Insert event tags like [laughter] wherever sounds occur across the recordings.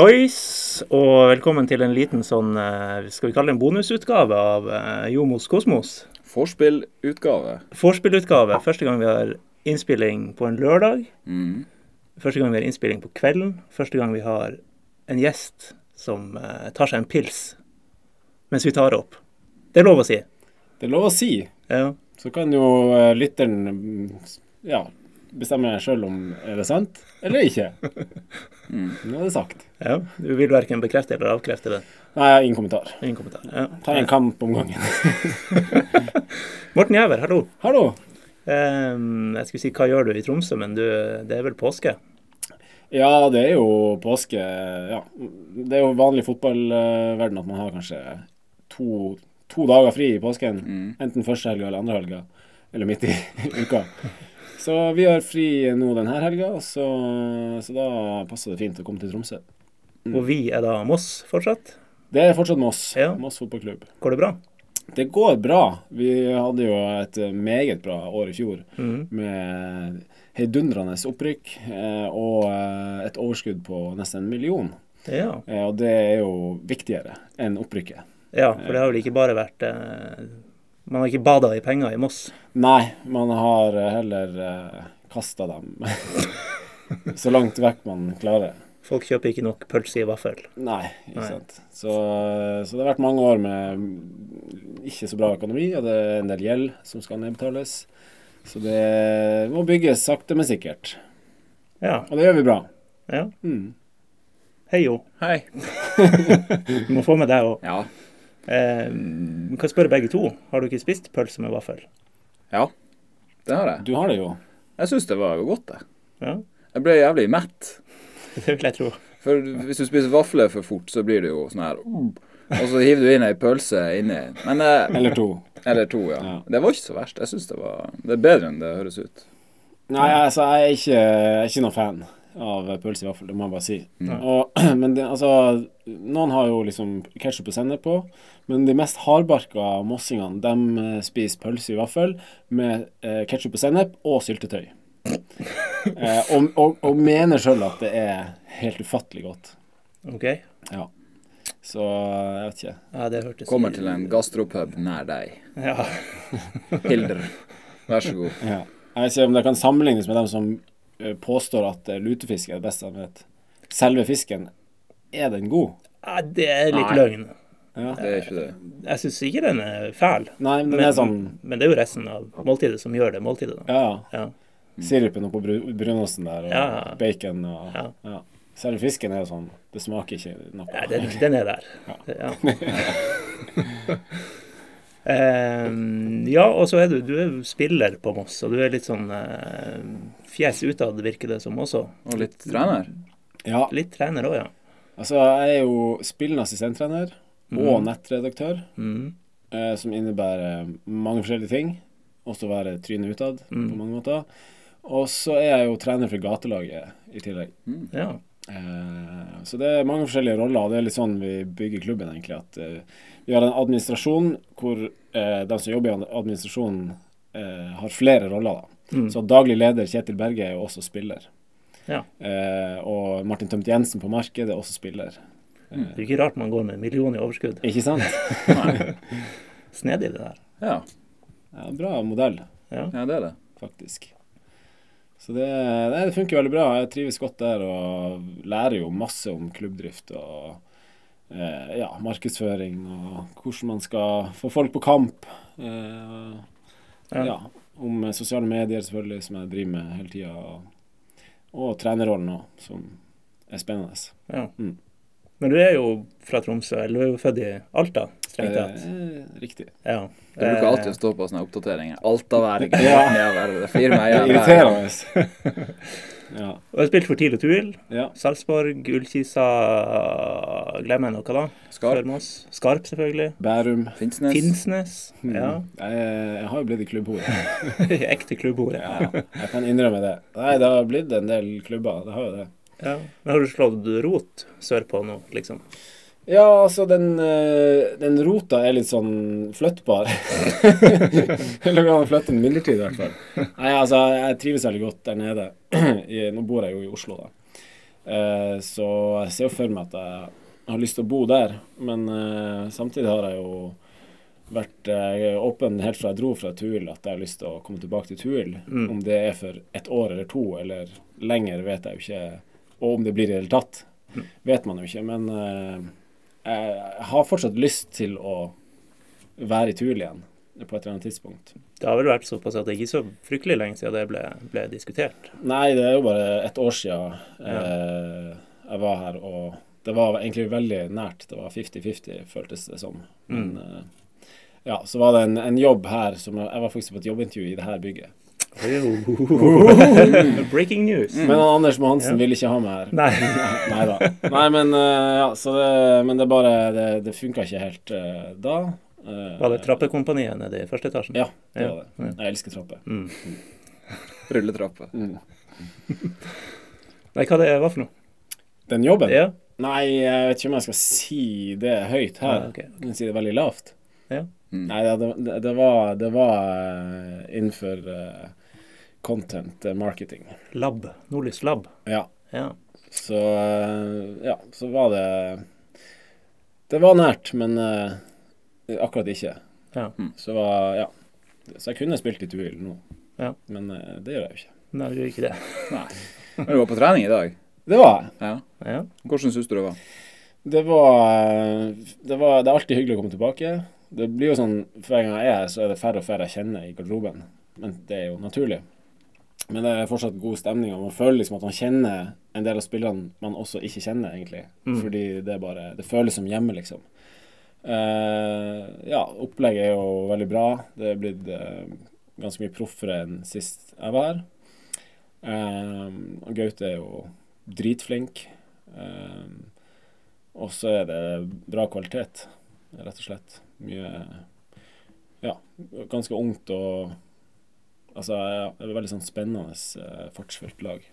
Hallois, og velkommen til en liten sånn, eh, skal vi kalle det en bonusutgave av eh, Jomos Kosmos. Vorspiel-utgave. Vorspielutgave. Første gang vi har innspilling på en lørdag. Mm. Første gang vi har innspilling på kvelden. Første gang vi har en gjest som eh, tar seg en pils mens vi tar opp. Det er lov å si. Det er lov å si. Ja. Så kan jo lytteren mm, ja, jeg sjøl om er det sant eller ikke. Nå er det sagt. ja. Du vil verken bekrefte eller avkrefte det. Nei, ingen kommentar. Ingen kommentar. Ja. Ta en kamp om gangen. [laughs] Morten Gjæver, hallo. Hallo. Jeg skulle si hva gjør du i Tromsø, men du, det er vel påske? Ja, det er jo påske. Ja. Det er jo vanlig i fotballverden at man har kanskje to, to dager fri i påsken. Enten første helga eller andre helga. Eller midt i [laughs] uka. Så vi har fri nå denne helga, så, så da passer det fint å komme til Tromsø. Og vi er da Moss fortsatt. Det er fortsatt Moss. Ja. Moss fotballklubb. Går det bra? Det går bra. Vi hadde jo et meget bra år i fjor mm. med heidundrende opprykk eh, og eh, et overskudd på nesten en million. Ja. Eh, Og det er jo viktigere enn opprykket. ja, for det har vel ikke bare vært Man har ikke bada i penger i Moss. Nei, man har eh, heller eh, kasta dem [laughs] så langt vekk man klarer. Folk kjøper ikke nok pølse i vaffel. Nei, ikke Nei. sant. Så, så det har vært mange år med ikke så bra økonomi, og det er en del gjeld som skal nedbetales. Så det må bygges sakte, men sikkert. Ja. Og det gjør vi bra. ja. Mm. Hei jo. Hei. [laughs] Du må få med deg òg. Ja. Eh, kan spørre begge to. Har du ikke spist pølse med vaffel? Ja, det har jeg. Du har det jo. Jeg syns det var godt, det. Ja, Jeg ble jævlig mett. [laughs] det vil jeg tro. For hvis du spiser vafler for fort, så blir det jo sånn her Og så hiver du inn ei pølse inni. Men eh, Eller to. Eller to, ja. Ja. Det var ikke så verst. Jeg syns det var Det er bedre enn det høres ut. Nei, altså, jeg er ikke, jeg er ikke noen fan av pølse i vaffel, det må jeg bare si. Og, [clears throat] men det, altså, noen har jo liksom ketsjup og sennep på, men de mest hardbarka mossingene, de eh, spiser pølse i vaffel med eh, ketsjup og sennep og syltetøy. [laughs] eh, og, og, og mener sjøl at det er helt ufattelig godt. OK? Ja. Så jeg vet ikke. Ja, det hørtes Kommer til en gastropub nær deg. Ja. Hilder, vær så god. Ja. Jeg vet ikke om det kan sammenlignes med dem som påstår at eh, lutefisk er det beste han vet. Selve fisken, er den god? ja, det er litt Nei. løgn. Ja. Det er ikke det. Jeg syns ikke den er fæl. Nei, men men, er sånn Men det er jo resten av måltidet som gjør det måltidet. da. Ja, ja. Sirupen oppå brunosten der, og Ja. bacon og Ja. ja. Selve fisken er jo sånn Det smaker ikke noe. Ja, den, den er der. Ja. [laughs] [laughs] Ehm, ja, og så er du, du er spiller på Moss, og du er litt sånn eh, fjes utad, virker det som også. Og litt trener. Ja, Litt trener òg, ja. altså jeg er jo spillende assistenttrener og nettredaktør, mm. eh, som innebærer mange forskjellige ting. Også være trynet utad på mange måter. Og så er jeg jo trener for gatelaget i tillegg. ja. Eh, Så det er mange forskjellige roller, og det er litt sånn vi bygger klubben, egentlig. At eh, vi har en administrasjon hvor eh, de som jobber i administrasjonen, eh, har flere roller. da. Så daglig leder Kjetil Berge er jo også spiller. ja. Eh, og Martin Tømt Jensen på markedet er også spiller. Det er ikke rart man går med en million i overskudd. Ikke sant? [laughs] [laughs] Snedig, det der. Ja. Ja, bra modell, Ja. ja, det er det. faktisk. Så det, det funker veldig bra. Jeg trives godt der og lærer jo masse om klubbdrift og ja, markedsføring og hvordan man skal få folk på kamp. Eh, Ja. ja. Om sosiale medier, selvfølgelig, som jeg driver med hele tida. Og, og trenerrollen òg, som er spennende. ja. Mm. Men du er jo fra Tromsø, eller du er jo født i Alta, strengt tatt. Eh, riktig. Ja. Det bruker Eh, alltid å stå på sånne oppdateringer. Altaværing. [laughs] Ja. nedover. Det firer meg Det er irriterende. [laughs] ja. Og jeg har spilt for TIL og Tuil. ja. Sarpsborg, Ullkisa Glemmer jeg noe da? Skarp. Skarp, selvfølgelig. Bærum. Finnsnes. Finnsnes. Ja. Jeg, jeg har jo blitt i klubbhore. [laughs] Ekte klubbhore. Ja, jeg kan innrømme det. Nei, det har blitt en del klubber. Det har jo det. Ja. Men har du slått rot sørpå nå, liksom? Ja, altså, den, eh, den rota er litt sånn flyttbar. [laughs] Eller kan flytte den midlertidig, i hvert fall. Nei, altså, jeg trives veldig godt der nede. [clears throat] Nå bor jeg jo i Oslo, da. Eh, så jeg ser jo for meg at jeg har lyst til å bo der, men eh, samtidig har jeg jo vært åpen helt fra jeg dro fra Tuil at jeg har lyst til å komme tilbake til Tuil. Mm. Om det er for et år eller to eller lenger, vet jeg jo ikke. Og om det blir i det hele tatt, vet man jo ikke. Men jeg har fortsatt lyst til å være i Tuil igjen på et eller annet tidspunkt. Det har vel vært såpass at det ikke er så fryktelig lenge siden det ble, ble diskutert. Nei, det er jo bare et år siden eh, jeg var her, og det var egentlig veldig nært. Det var 50-50, føltes det som. Men eh, ja, så var det en, en jobb her som jeg, jeg var faktisk på et jobbintervju i det her bygget. [laughs] Breaking news. Men Anders Mohansen Ja. ville ikke ha meg her. Nei. [laughs] Nei da. Nei, men eh, ja, så det, men det bare Det, det funka ikke helt uh, da. Uh, Var det Trappekompaniet nede i første etasjen? Ja, det Ja. var det. Jeg elsker trapper. Mm. [laughs] Rulletrapper. Mm. Nei, hva det var for noe? Den jobben? Ja? Nei, jeg vet ikke om jeg skal si det høyt her. Ah, okay. Jeg kan si det veldig lavt. Ja. Mm. Nei, det, det, det var, det var innenfor eh, content eh, marketing. Lab. Nordlys Lab. Ja. Ja. Så eh, ja, så var det Det var nært, men uh, akkurat ikke. Ja. Så var Ja. Så jeg kunne spilt litt Tuil nå, Ja. men uh, det gjør jeg jo ikke. Nei, du gjør ikke det. [laughs] Nei. Men du var på trening i dag. Det var jeg. Ja. Ja. Hvordan syns du det var? Det var, det var Det er alltid hyggelig å komme tilbake. Det blir jo sånn hver gang jeg er her, så er det færre og færre jeg kjenner i garderoben. Men det er jo naturlig. Men det er fortsatt god stemning, og man føler liksom at man kjenner en del av spillerne man også ikke kjenner, egentlig. Mm. Fordi det bare Det føles som hjemme, liksom. Uh, ja, opplegget er jo veldig bra. Det er blitt uh, ganske mye proffere enn sist jeg var her. Uh, og Gaute er jo dritflink. Og så er det bra kvalitet, rett og slett. Mye Ja, ganske ungt og Altså, ja, det er et veldig sånn spennende, eh, fartsfullt lag.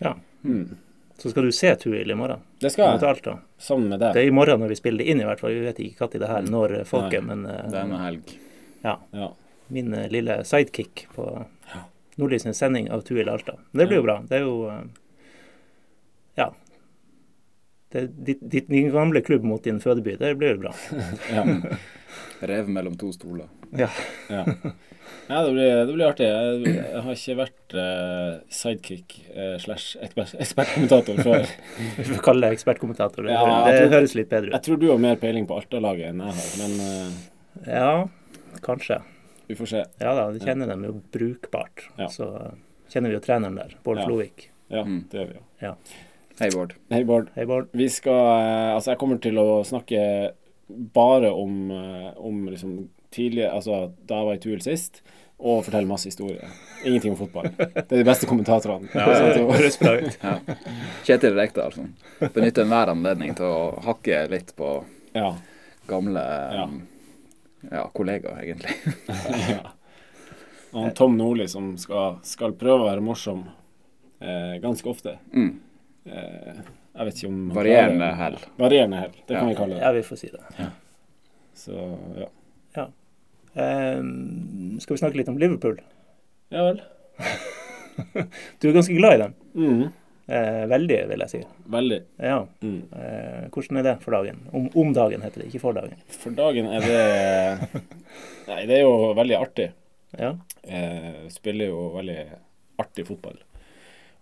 ja. Mm. Så skal du se Tuil i morgen Det skal jeg, sammen med deg. Det er i morgen når vi spiller det inn, i hvert fall. Vi vet ikke når det her når folket, Nei. men uh, Det er en helg. ja. Ja. Min uh, lille sidekick på Ja. Nordlys sending av Tuil Alta. Men det blir jo bra. Det er jo uh, Ja. Det er ditt, ditt, din gamle klubb mot din fødeby. Det blir jo bra. [laughs] ja. Rev mellom to stoler. Ja. Ja, [laughs] ja det, blir, det blir artig. Jeg, jeg har ikke vært eh, sidekick eh, slash ekspertkommentator før. Vi får kalle deg ekspertkommentator. Det, Ja, det tror- høres litt bedre ut. Jeg tror du har mer peiling på Alta-laget enn jeg har, men eh, Ja, kanskje. vi får se. Ja da, vi kjenner dem jo brukbart. Ja. Så kjenner vi jo treneren der, Bård Ja. Flovik. Ja, Mm. det gjør vi jo. Hei, Bård. Hei, Bård. Hei, Bård. Vi skal eh, Altså, jeg kommer til å snakke bare om, eh, om liksom tidligere Altså da jeg var i Tuel sist, og fortelle masse historier. Ingenting om fotball. Det er de beste kommentatorene. Ja. [laughs] Ja. Kjetil Rekdal. altså. Benytter enhver anledning til å hakke litt på ja. gamle Ja. um, ja, kollegaer, egentlig. [laughs] ja. Og Tom Nordli som skal, skal prøve å være morsom eh, ganske ofte. Mm. Eh, jeg vet ikke om Varierende hell. Varierende hell, det kan Ja. vi kalle det. Ja, vi får si det. Så ja. Ehm, skal vi snakke litt om Liverpool? Ja vel. [laughs] Du er ganske glad i dem. Mm. Eh, veldig, vil jeg si. Veldig. Ja. Mm. Eh, hvordan er det for dagen? Om, om dagen heter det, ikke for dagen. For dagen er det [laughs] Nei, det er jo veldig artig. Ja. Eh, spiller jo veldig artig fotball.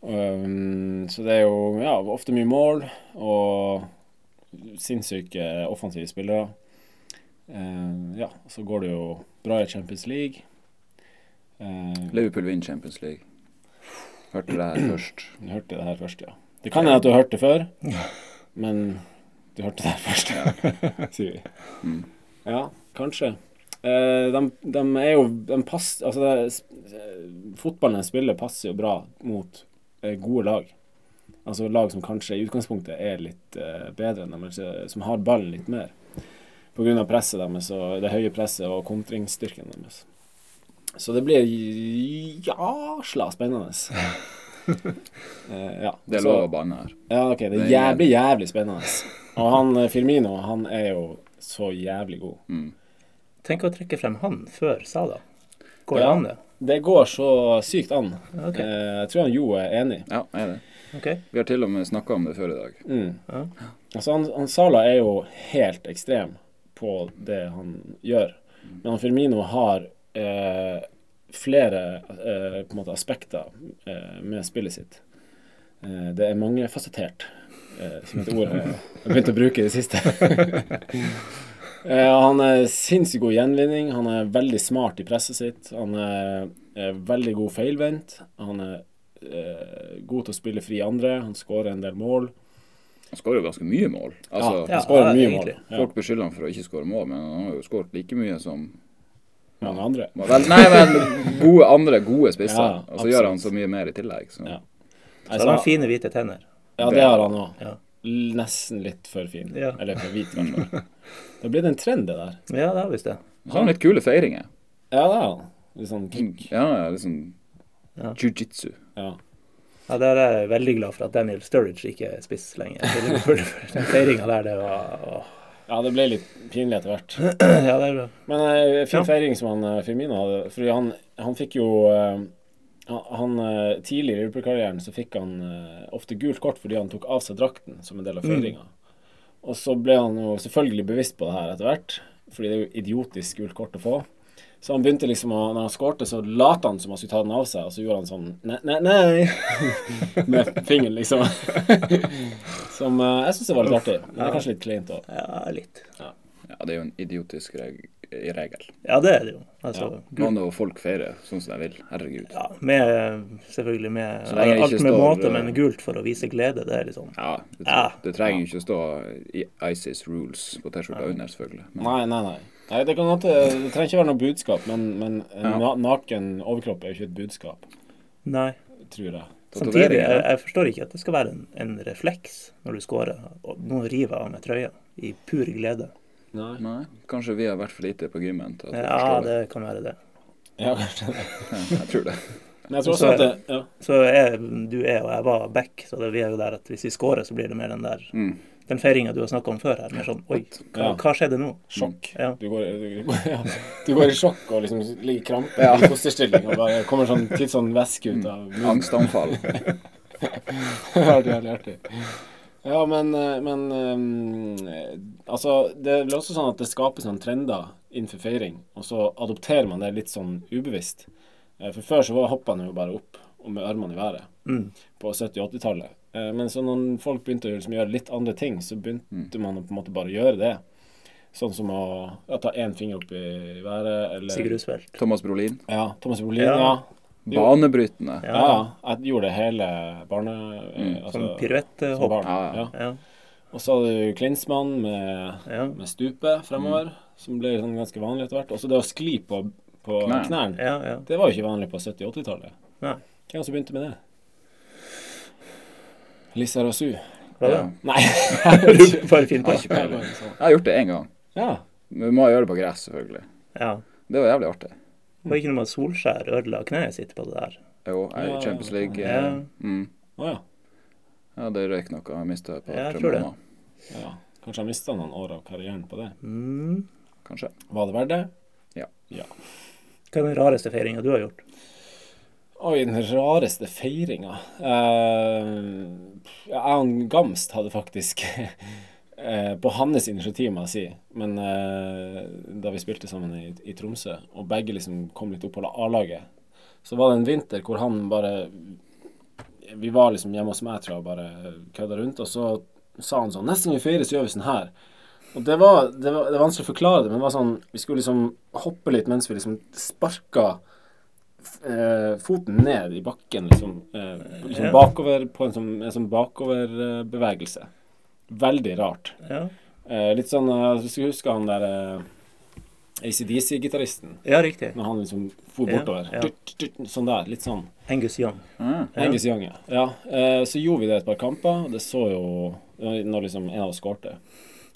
Um, så det er jo ja, ofte mye mål og sinnssyke offensive spillere. Eh, ja, så går det jo bra i Champions League. Eh, Liverpool vinner Champions League. Hørte det her [clears throat] først. du hørte det her først, ja. Det kan hende at du har hørt det før, men du hørte det her først, [laughs] sier vi. Mm. Ja, kanskje. Uh, de, de er jo de pass, altså det, eh, Fotballen de spiller, passer jo bra mot gode lag. Altså lag som kanskje i utgangspunktet er litt eh, bedre enn dem, altså, som har ballen litt mer. Av presset deres og det høye presset og kontringsstyrken deres. Så det blir jasla spennende. [laughs] Eh, ja. Det er lov å banne her. ja, ok, det blir jævlig, jævlig spennende. Og han eh, Firmino, han er jo så jævlig god. Mm. Tenk å trekke frem han før Sala. Går det Ja. an, det? Det går så sykt an. Okay. Eh, jeg tror han Jo er enig. Ja, er det. Okay. Vi har til og med snakka om det før i dag. Mm. Ja. Altså, han, han Sala er jo helt ekstrem på det han gjør. Men han Firmino har eh, flere eh, på en måte aspekter eh, med spillet sitt. Eh, det er mangefasettert, eh, som et ord jeg har begynt å bruke i det siste. [laughs] eh, han er sinnssykt god i gjenvinning. Han er veldig smart i presset sitt. Han er, er veldig god feilvendt. Han er eh, god til å spille fri andre. Han skårer en del mål. Han skårer jo ganske mye mål. Altså, ja, han skårer mye egentlig. mål. Ja, Folk beskylder han for å ikke skåre mål, men han har jo skåret like mye som mange andre. Vel, Nei, men gode, andre gode spisser. Ja, og så gjør han så mye mer i tillegg. Så. Ja. Så har han fine, hvite tenner. Ja, det har han òg. Nesten litt for fin. Ja. Eller for hvit, i hvert fall. [laughs] Det er blitt en trend, det der. Ja, det har visst det. Har litt kule feiringer. Ja, det han. Litt sånn kick. Ja, ja, litt sånn Ja. jiu-jitsu. Ja. Ja, Der er jeg veldig glad for at Daniel Sturridge ikke er spiss lenger. For Den feiringa der, det var åh. ja, det ble litt pinlig etter hvert. [clears throat] Ja, det er bra. Men eh, fin Ja. feiring som han eh, Firmino hadde. Fordi han, han fikk jo eh, han, eh, Tidlig i Liverpool-karrieren så fikk han eh, ofte gult kort fordi han tok av seg drakten som en del av feiringa. Og så ble han jo selvfølgelig bevisst på det her etter hvert, fordi det er jo idiotisk gult kort å få. Så han begynte liksom å, når han skårte, så lot han som han skulle ta den av seg, og så gjorde han sånn nei, nei, nei [laughs] med fingeren, liksom. [laughs] som eh, jeg syns var litt artig. Men det er kanskje litt kleint òg. Ja, litt. Ja, det er jo en idiotisk reg regel. Ja, det er det jo. Altså, Nå når folk feirer sånn som de vil. Herregud. ja, med, selvfølgelig med alt med står, måte, eh, men gult for å vise glede, det er liksom Ja, det, Ja. det trenger jo ikke å stå i ISIS rules på T-skjorta under, selvfølgelig. Men Nei, nei, nei. nei det, kan godt, det trenger ikke være noe budskap, men, men Ja. naken overkropp er jo ikke et budskap, Nei. tror jeg. Samtidig, jeg, jeg forstår ikke at det skal være en, en refleks når du scorer, og noen river av med trøya i pur glede. Nei. Nei, kanskje vi har vært for lite på gymmen til at vi Ja, forstår det. det kan være det. Ja, kanskje det. Jeg tror det. Men jeg tror Så også Så, at det ja. Så er, du er og jeg var back, så det, vi er jo der at hvis vi scorer, så blir det mer den der Mm. Den feiringa du har snakka om før her. Mer sånn Oi, hva, Ja. hva skjedde nå? sjokk. Ja. Du, går, du, går, ja. du går i sjokk og liksom ligger i krampe Ja. i fosterstilling og bare kommer sånn litt sånn væske ut av munnen. Angstanfall. [laughs] er veldig artig. Ja, men, eh, men um, Altså, det er også sånn at det skapes noen trender innenfor feiring, og så adopterer man det litt sånn ubevisst. Eh, For før så var- hoppa man jo bare opp og med armene i været Mm. på 70- og 80-tallet. Eh, Men så når folk begynte å liksom gjøre litt andre ting, så begynte man å på en måte bare gjøre det. Sånn som å ja, ta én finger opp i været, eller Sigurd. Thomas Brolin. Ja, Thomas Brolin, Ja. ja. Banebrytende. Ja, ja. Jeg gjorde det hele barne... Mm. Som som piruetthopp. barn. Ja, ja. Og så hadde du Klinsmann med, Ja. med stupe fremover, som ble sånn ganske vanlig etter hvert. Og så det å skli på, på Knær. knærne, Ja, ja. det var jo ikke vanlig på 70-80-tallet. Hvem som begynte med det? Lisa Rasu. Ja. Nei. [laughs] Bare finn på. Har ikke. Jeg har gjort det én gang. ja. Men vi må gjøre det på gress, selvfølgelig. Ja. Det var jævlig artig. Det var ikke noe med at Solskjær ødela kneet sitt på det der. Jo, jeg er i Ja. Champions League. Ja. eh, Mm. Oh, ja. Ja, det røyk noe. Jeg mista et par Ja, måneder. ja. Kanskje jeg mista noen år av karrieren på det. Mm. Kanskje. Var det verdt det? Ja. Ja. Hva er den rareste feiringa du har gjort? Oi, den rareste feiringa uh, Jeg og Gamst hadde faktisk eh, På hans initiativ, må jeg si, men eh, da vi spilte sammen i, i Tromsø, og begge liksom kom litt opp på A-laget, så var det en vinter hvor han bare Vi var liksom hjemme hos meg, tror jeg, og bare kødda rundt, og så sa han sånn Neste gang vi feirer, så gjør vi sånn her. Og det var, det var, det er vanskelig å forklare det, men det var sånn Vi skulle liksom hoppe litt mens vi liksom sparka eh, foten ned i bakken, liksom, eh, liksom bakover på en sånn, en sånn bakoverbevegelse. Veldig rart. Ja, Eh, litt sånn eh, Hvis du husker han der eh, ACDC-gitaristen, ja riktig. når han liksom for bortover. ja. ja. Dut, dut, sånn der. Litt sånn. Angus Young. Mm. Angus Young, ja. ja. Eh, så gjorde vi det et par kamper, og det så jo Når liksom en av oss skårte.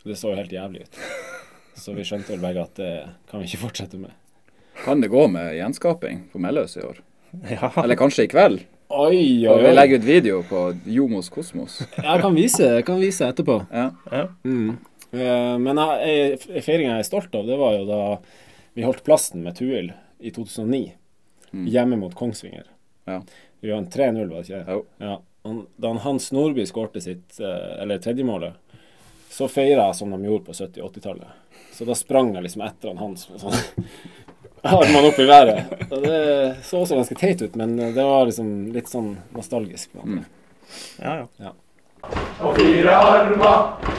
Det så jo helt jævlig ut. Så vi skjønte vel begge at det kan vi ikke fortsette med. Kan det gå med gjenskaping på Melløs i år? [laughs] Ja. Eller kanskje i kveld? Oi, Og oi, vi legger ut video på Jomos Kosmos. Jeg kan vise, jeg kan vise etterpå. Ja. ja. Mm. Eh, men feiringa jeg er stolt av, det var jo da vi holdt plassen med Tuil i 2009. Mm. Hjemme mot Kongsvinger. Ja. Vi vant 3-0, var det ikke? Jo. Ja. da Hans Nordby skårte sitt, eh, eller tredjemålet, så feira jeg som de gjorde på 70- og 80-tallet. Så da sprang jeg liksom etter han Hans sånn armene opp i været. Og det så også ganske teit ut, men det var liksom litt sånn nostalgisk. Mm. Ja, ja. Ja. Og fire armer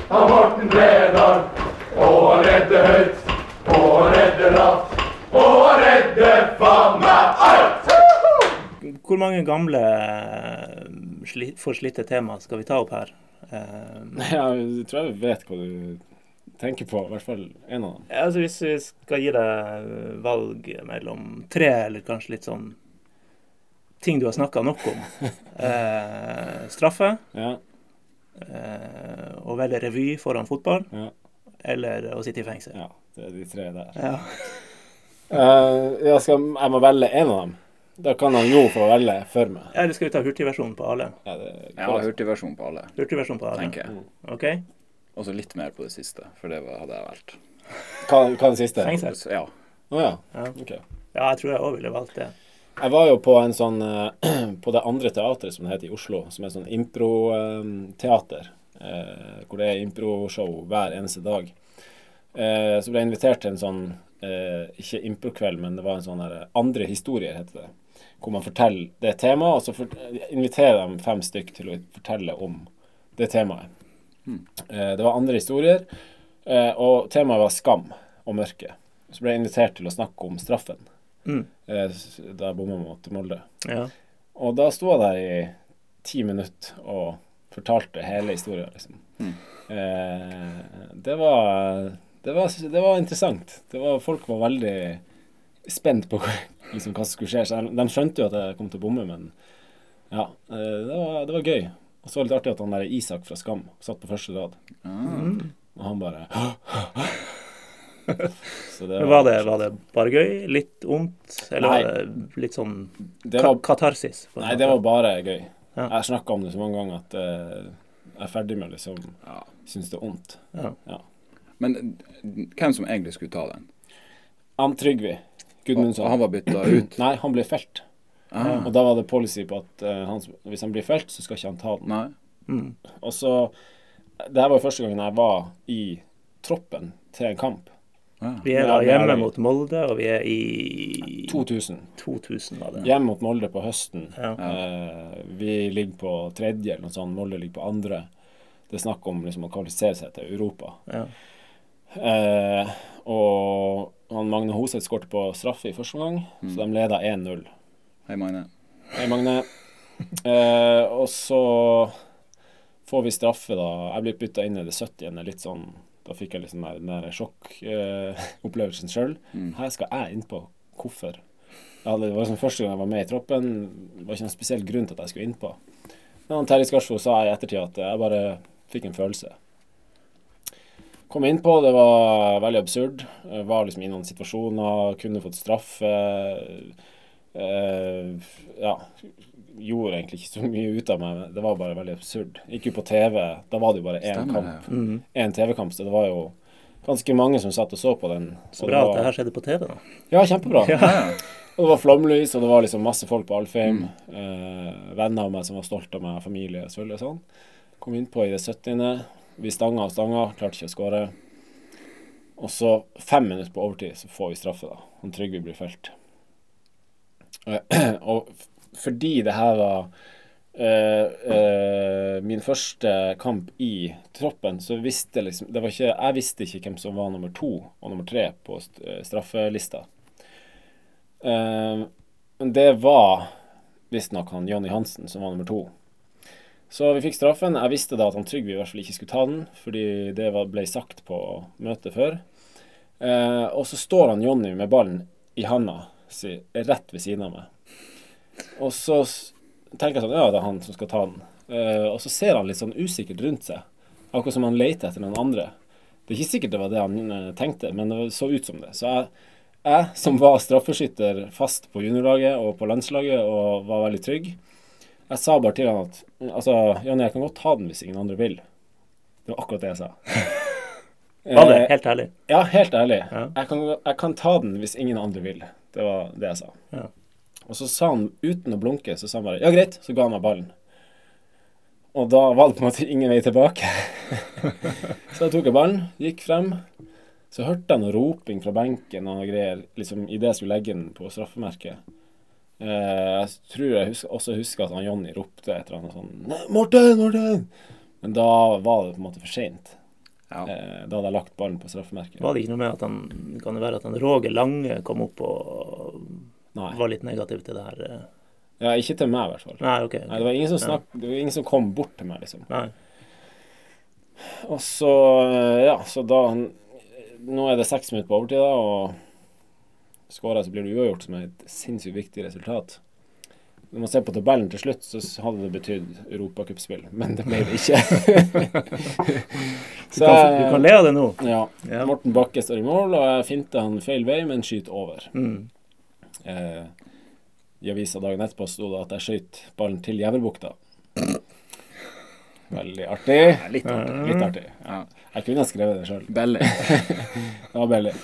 av Morten Bredal. Og redde høyt, og redde lavt. Og redde faen meg alt! Hvor mange gamle eh, forslitte tema skal vi ta opp her? Ja, Jeg tror jeg vet hva du tenker på, i hvert fall en av dem. ja, altså hvis vi skal gi deg valg mellom tre, eller kanskje litt sånn ting du har snakka nok om. [laughs] Eh, straffe, Ja, eh, å velge revy foran fotball, ja, eller å sitte i fengsel. ja. Det er de tre der. Ja. [laughs] uh, jeg, skal, jeg må velge en av dem. Da kan han Jo få velge for meg. Eller skal vi ta hurtigversjonen på alle? Ja, det, ja hurtigversjon på alle, Hurtigversjon på alle. tenker jeg. OK? Og så litt mer på det siste, for det hadde jeg valgt. Hva, hva er det siste? Å Fengsel. Ja. ja. Ja. ok. Ja, jeg tror jeg òg ville valgt det. Jeg var jo på en sånn eh, [clears throat] På det andre teatret som det heter i Oslo, som er sånn impro-teater. eh, hvor det er improshow hver eneste dag. Eh, så ble jeg invitert til en sånn eh, Ikke improkveld, men det var en sånn her Andre historier, heter det. Hvor man forteller det temaet, og så for, inviterer de fem stykk til å fortelle om det temaet. Eh, det var andre historier, eh, og temaet var skam og mørke. Så ble jeg invitert til å snakke om straffen Mm. eh, da jeg bomma mot Molde. Ja. Og da sto jeg der i ti minutter og fortalte hele historien, liksom. Mm. det var det var, det var interessant. Det var, folk var veldig spent på [laughs] liksom, hva som skulle skje. Så de skjønte jo at jeg kom til å bomme, men ja, eh, det var, det var gøy. Og så var det litt artig at han der Isak fra Skam satt på første rad. Og han bare [laughs] Så det Var det, var det bare gøy? Litt vondt? Eller Nei. var det litt sånn Det var, katarsis? nei, det var bare gøy. Ja. Jeg snakka om det så mange ganger at eh, jeg er ferdig med liksom ja. synes det er vondt. ja. Men eh, hvem som egentlig skulle ta den? Han Trygve Gudmundsson. og han var bytta ut? Nei, han ble felt. Ah, Og da var det policy på at uh, han, hvis han blir felt, så skal ikke han ta den. nei. Mm. Og så Det her var jo første gangen jeg var i troppen til en kamp. Ah. Vi er da hjemme mot Molde, og vi er i 2000. 2000, var det. Hjemme mot Molde på høsten. Ja. Eh, vi ligger på tredje, eller noe sånt. Molde ligger på andre. Det er snakk om liksom, å kvalifisere seg til Europa. Ja. Eh, og han Magne Hoseth skåret på straffe i første omgang, så de leda 1-0. Hei, Magne. Hei, Magne. Eh, og så får vi straffe, da. Jeg blir bytta inn i det 70. Litt sånn Da fikk jeg liksom den der sjokkopplevelsen sjøl. Her skal jeg innpå. Hvorfor? Hadde, det var liksom første gang jeg var med i troppen. Det var ikke noen spesiell grunn til at jeg skulle innpå. Men Terje Skarsvo sa i ettertid at jeg bare fikk en følelse. Kom innpå, det var veldig absurd. Jeg var liksom i noen situasjoner, kunne fått straffe. Eh, ja, gjorde egentlig ikke så mye ut av meg. Det var bare veldig absurd. Gikk jo på TV, da var det jo bare én Stemmer kamp. Ja. Mm. Én TV-kamp, så det var jo ganske mange som satt og så på den. Så bra det at det her skjedde på TV, da. Ja, kjempebra. Ja. Og det var flomlys, og det var liksom masse folk på Alfheim. Eh, venner av meg som var stolte av meg, familie selvfølgelig og sånn. Kom innpå i det 70. Vi stanga og stanga, klarte ikke å skåre. Og så, fem minutter på overtid, så får vi straffe, da. Han Trygve blir felt. [clears throat] Og fordi det her var Uh, uh, min første kamp i troppen, så visste liksom det var ikke, Jeg visste ikke hvem som var nummer to og nummer tre på eh, straffelista. Men det var visstnok han Jonny Hansen som var nummer to. Så vi fikk straffen. Jeg visste da at han Trygve i hvert fall ikke skulle ta den, fordi det ble sagt på møtet før. Og så står han Jonny med ballen i handa rett ved siden av meg. Og så tenker jeg sånn Ja, det er han som skal ta den. Uh, og så ser han litt sånn usikkert rundt seg. Akkurat som han leter etter noen andre. Det er ikke sikkert det var det han eh, tenkte, men det så ut som det. Så jeg, jeg som var straffeskytter fast på juniorlaget og på landslaget og var veldig trygg, jeg sa bare til han at altså, Janne, jeg kan godt ta den hvis ingen andre vil. Det var akkurat det jeg sa. [laughs] Var det Eh, helt ærlig? ja, helt ærlig. Ja. Jeg, kan, jeg kan ta den hvis ingen andre vil. Det var det jeg sa. Ja. Og så sa han uten å blunke, så sa han bare ja, greit. Så ga han meg ballen. og da var det på en måte ingen vei tilbake. [laughs] så da tok jeg ballen, gikk frem. Så hørte jeg noe roping fra benken og greier liksom idet jeg skulle legge den på straffemerket. Eh, jeg tror jeg husker, også husker at han Jonny ropte et eller annet sånn 'Morten, Morten!' Men da var det på en måte for seint. Ja. Eh, da hadde jeg lagt ballen på straffemerket. Var det ikke noe med at han Kan det være at han Roger Lange kom opp og Nei. var litt negativ til det her? eh? Ja, ikke til meg, i hvert fall. Nei, OK. Nei, det var ingen som snakk, det var ingen som kom bort til meg, liksom. Nei. Og så, eh, ja, så da Nå er det seks minutter på overtid, da, og skårer jeg, så blir det uavgjort, som er et sinnssykt viktig resultat. Når man ser på tabellen til slutt, så hadde det betydd europacupspill, men det ble det ikke. [laughs] Du kan, du kan le av det nå. Ja. Ja. Morten Bakke står i mål, og jeg finter han feil vei, men skyter over. Mm. Eh, I avisa dagen etterpå sto det at jeg skøyt ballen til Gjeverbukta. Veldig artig. Litt artig. Litt artig. Ja. Jeg kunne ha skrevet det sjøl. Belly. [laughs] Det var billig.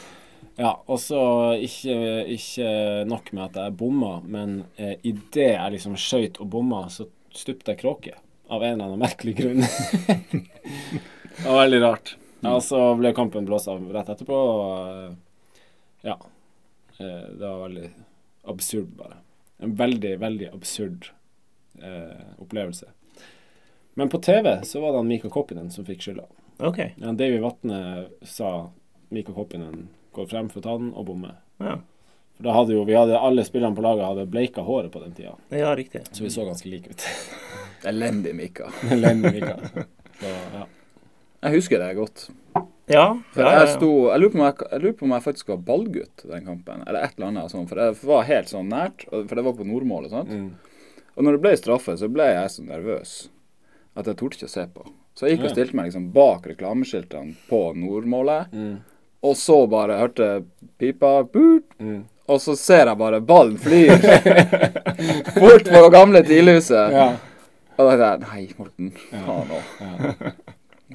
Ja, og så ikke, ikke nok med at jeg bomma, men eh, idet jeg liksom skøyt og bomma, så stupte jeg kråke. Av en eller annen merkelig grunn. [laughs] det var veldig rart. Ja, og så ble kampen blåst av rett etterpå, og ja. Eh, det var veldig absurd, bare. En veldig, veldig absurd eh, opplevelse. Men på TV så var det han Mika Koppinen som fikk skylda. OK. Ja, Davy Vatne sa Mika Koppinen går frem for tann og bommer. Ja. For da hadde jo vi hadde alle spillerne på laget hadde bleika håret på den tida, ja, riktig. så vi så ganske like ut. [laughs] Elendig Mika. [laughs] Elendig Mika. Så, ja. Jeg husker det godt. Ja. For ja, ja, jeg, sto, jeg, lurer på om jeg, jeg lurer på om jeg faktisk var ballgutt den kampen, eller et eller annet sånt. For det var helt sånn nært, for det var på nordmålet. sånt. Mm. Og når det ble straffe, så ble jeg så nervøs at jeg torde ikke å se på. Så jeg gikk og stilte meg liksom bak reklameskiltene på nordmålet, Mm. Og så bare hørte pipa burt, Mm. og så ser jeg bare ballen flyr bort [laughs] på det gamle TIL-huset. Ja. Og da tenkte jeg nei, Morten, faen òg. Ja.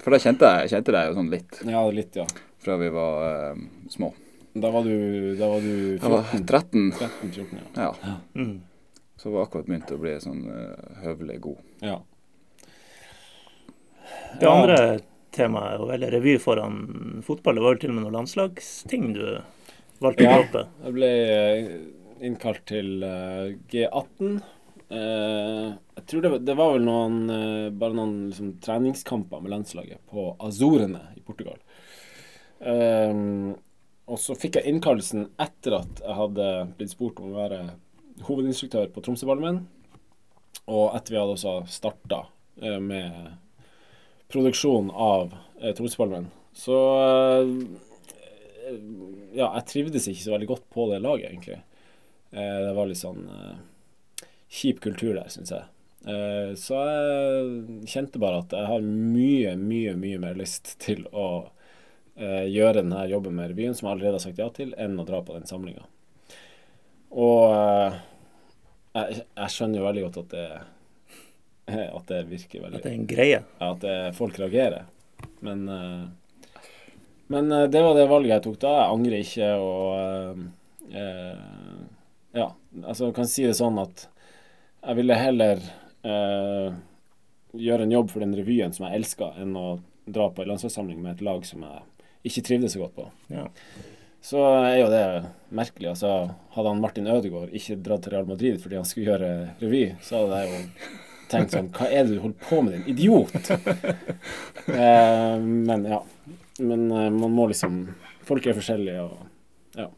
For da kjente jeg, kjente deg jo sånn litt ja, litt, ja. fra vi var uh, små. Da var du, da var du Jeg var 13. 13-14, ja. Ja. Mm. Så var akkurat begynt å bli sånn uh, høvelig god. ja. Det andre temaet er vel revy foran fotball. Det var vel til og med noen landslagsting du valgte å Ja. droppe. Jeg ble eh, innkalt til eh, G18. Eh, jeg tror det, var- det var vel noen bare noen liksom, treningskamper med landslaget på Azorene i Portugal. Og så fikk jeg innkallelsen etter at jeg hadde blitt spurt om å være hovedinstruktør på Tromsø-Ballmenn. Og etter vi hadde også starta med produksjon av eh, Tromsø-Ballmenn. Så eh, ja, jeg trivdes ikke så veldig godt på det laget, egentlig. Eh, det var litt sånn eh, kjip kultur der, syns jeg. Så jeg kjente bare at jeg har mye, mye, mye mer lyst til å gjøre denne jobben med revyen, som jeg allerede har sagt ja til, enn å dra på den samlinga. Og jeg, jeg skjønner jo veldig godt at det, [laughs] at det virker veldig At det er en greie. ja, at det, folk reagerer. Men, eh, men eh, det var det valget jeg tok da. Jeg angrer ikke og eh, eh, Ja, altså jeg kan si det sånn at jeg ville heller eh, gjøre en jobb for den revyen som jeg elska, enn å dra på en landslagssamling med et lag som jeg ikke trivdes så godt på. Ja. Så er jo det merkelig. altså Hadde han Martin Ødegaard ikke dratt til Real Madrid fordi han skulle gjøre revy, så hadde jeg jo tenkt sånn Hva er det du holder på med, din idiot? [laughs] eh, men ja. Men eh, man må liksom Folk er forskjellige, og ja,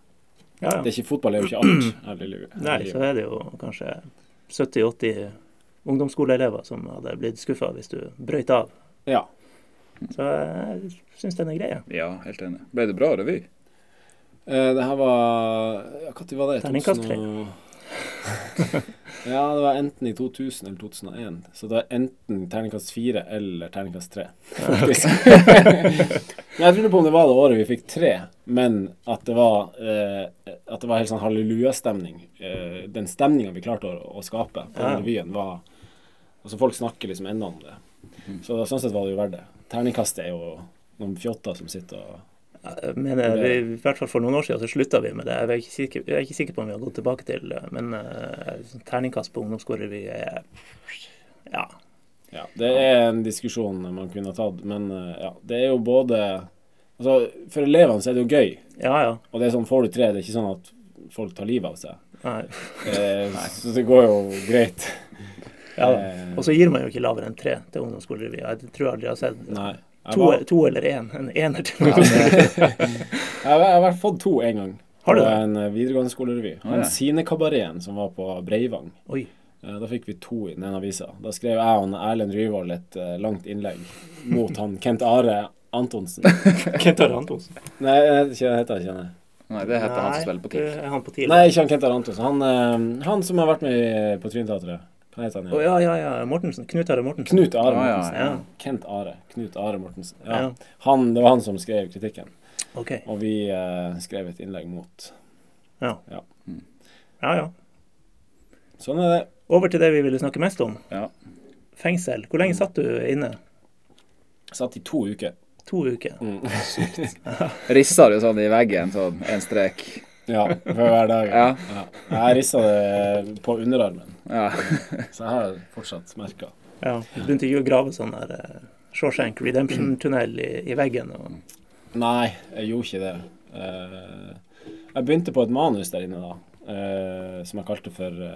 Ja, ja. er ikke fotball er jo ikke alt. her i livet. Nei, så er det jo kanskje 70-80 ungdomsskoleelever som hadde blitt skuffa hvis du brøyt av. Ja. Så jeg syns den er grei. Ja, helt enig. Ble det bra revy? Eh, det her var ja, Når var det? Terningkast tre. [laughs] 2000 og- ja, det var enten i 2000 eller 2001. Så det var enten terningkast fire eller terningkast tre, faktisk. [laughs] men jeg lurer på om det var det året vi fikk tre, men at det var, eh, at det var helt sånn hallelujastemning. Eh, den stemninga vi klarte å, å skape på Ja. revyen, var Altså, folk snakker liksom ennå om det. Så da, sånn sett var det jo verdt det. Terningkastet er jo noen fjotter som sitter og Jeg mener, vi, I hvert fall for noen år siden så slutta vi med det. Jeg er ikke sikker, jeg er ikke sikker på om vi har gått tilbake til. Men uh, terningkast på ungdomsskolerevy er Ja. Ja, det er en diskusjon man kunne ha tatt, men eh, ja, det er jo både Altså, for elevene så er det jo gøy, Ja, ja. og det er sånn får du tre, det er ikke sånn at folk tar livet av seg. Nei. Eh, [laughs] så det går jo greit. Ja. Eh, Og så gir man jo ikke lavere enn tre til ungdomsskolerevy. Jeg tror aldri jeg har sett Nei. To, var, to eller én. En ener til har- [laughs] jeg har vært fått to en gang. Har du det? en eh, videregående skolerevy. Han ja. Sine-kabareten som var på Breivang. Oi. Eh, Da fikk vi to i den ene avisa. Da skrev jeg og Erlend Ryvold et eh, langt innlegg mot han Kent Are Antonsen. [laughs] Kent Are Antonsen. Nei, jeg heter ikke han. Nei, det heter han som spiller på det TIL. han på TIL. Nei, ikke han Kent Are Antonsen. Han, han som har vært med på Trynteatret. Hva heter han? Å igjen? ja, ja, ja. Mortensen. Knut Are Mortensen. Knut Are Ja, ja, Mortensen. ja. Kent Are. Knut Are Mortensen. Ja. Ja. Han, det var han som skrev kritikken. Okay. Og vi eh, skrev et innlegg mot. Ja. Ja. ja, ja. Sånn er det. Over til det vi ville snakke mest om. Ja. Fengsel. Hvor lenge satt du inne? Satt i to uker. To uker. Mm. Rissa du sånn i veggen, sånn en strek? Ja, for hver dag. Ja. Ja. Jeg rissa det på underarmen, Ja. [laughs] så jeg har fortsatt merker. Ja. Du begynte ikke å grave sånn der uh, Shawshank Redemption-tunnel i, i veggen? Og... Nei, jeg gjorde ikke det. Uh, jeg begynte på et manus der inne da, uh, som jeg kalte for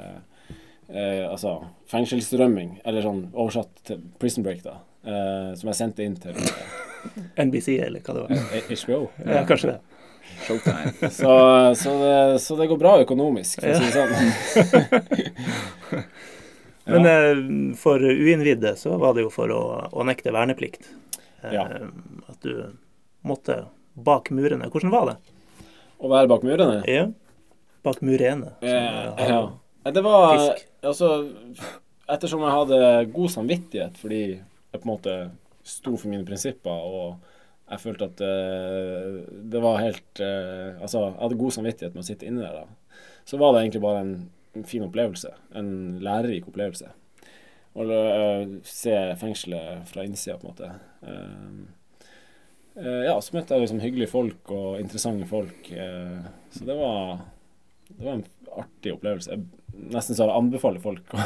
altså fengselsrømming, eller sånn oversatt til Prison Break, da. eh, som jeg sendte inn til NBC, eller hva det var? HBO. Ja, kanskje det. Showtime. [laughs] Så, så, det, så det går bra økonomisk, for å si det sånn. [laughs] Men eh, for uinnvidde så var det jo for å, å nekte verneplikt. Eh, Ja. At du måtte bak murene. Hvordan var det? Å være bak murene. Ja. Bak murene. Eh, ja. Det var Fisk. Altså, ettersom jeg hadde god samvittighet fordi jeg på en måte sto for mine prinsipper, og jeg følte at uh, det var helt uh, Altså, jeg hadde god samvittighet med å sitte inne der, da. Så var det egentlig bare en, fin opplevelse. En lærerik opplevelse. Å uh, se fengselet fra innsida, på en måte. Eh, eh, ja, så møtte jeg liksom hyggelige folk og interessante folk. eh, så det var det var en artig opplevelse. Jeg nesten så jeg anbefaler folk å,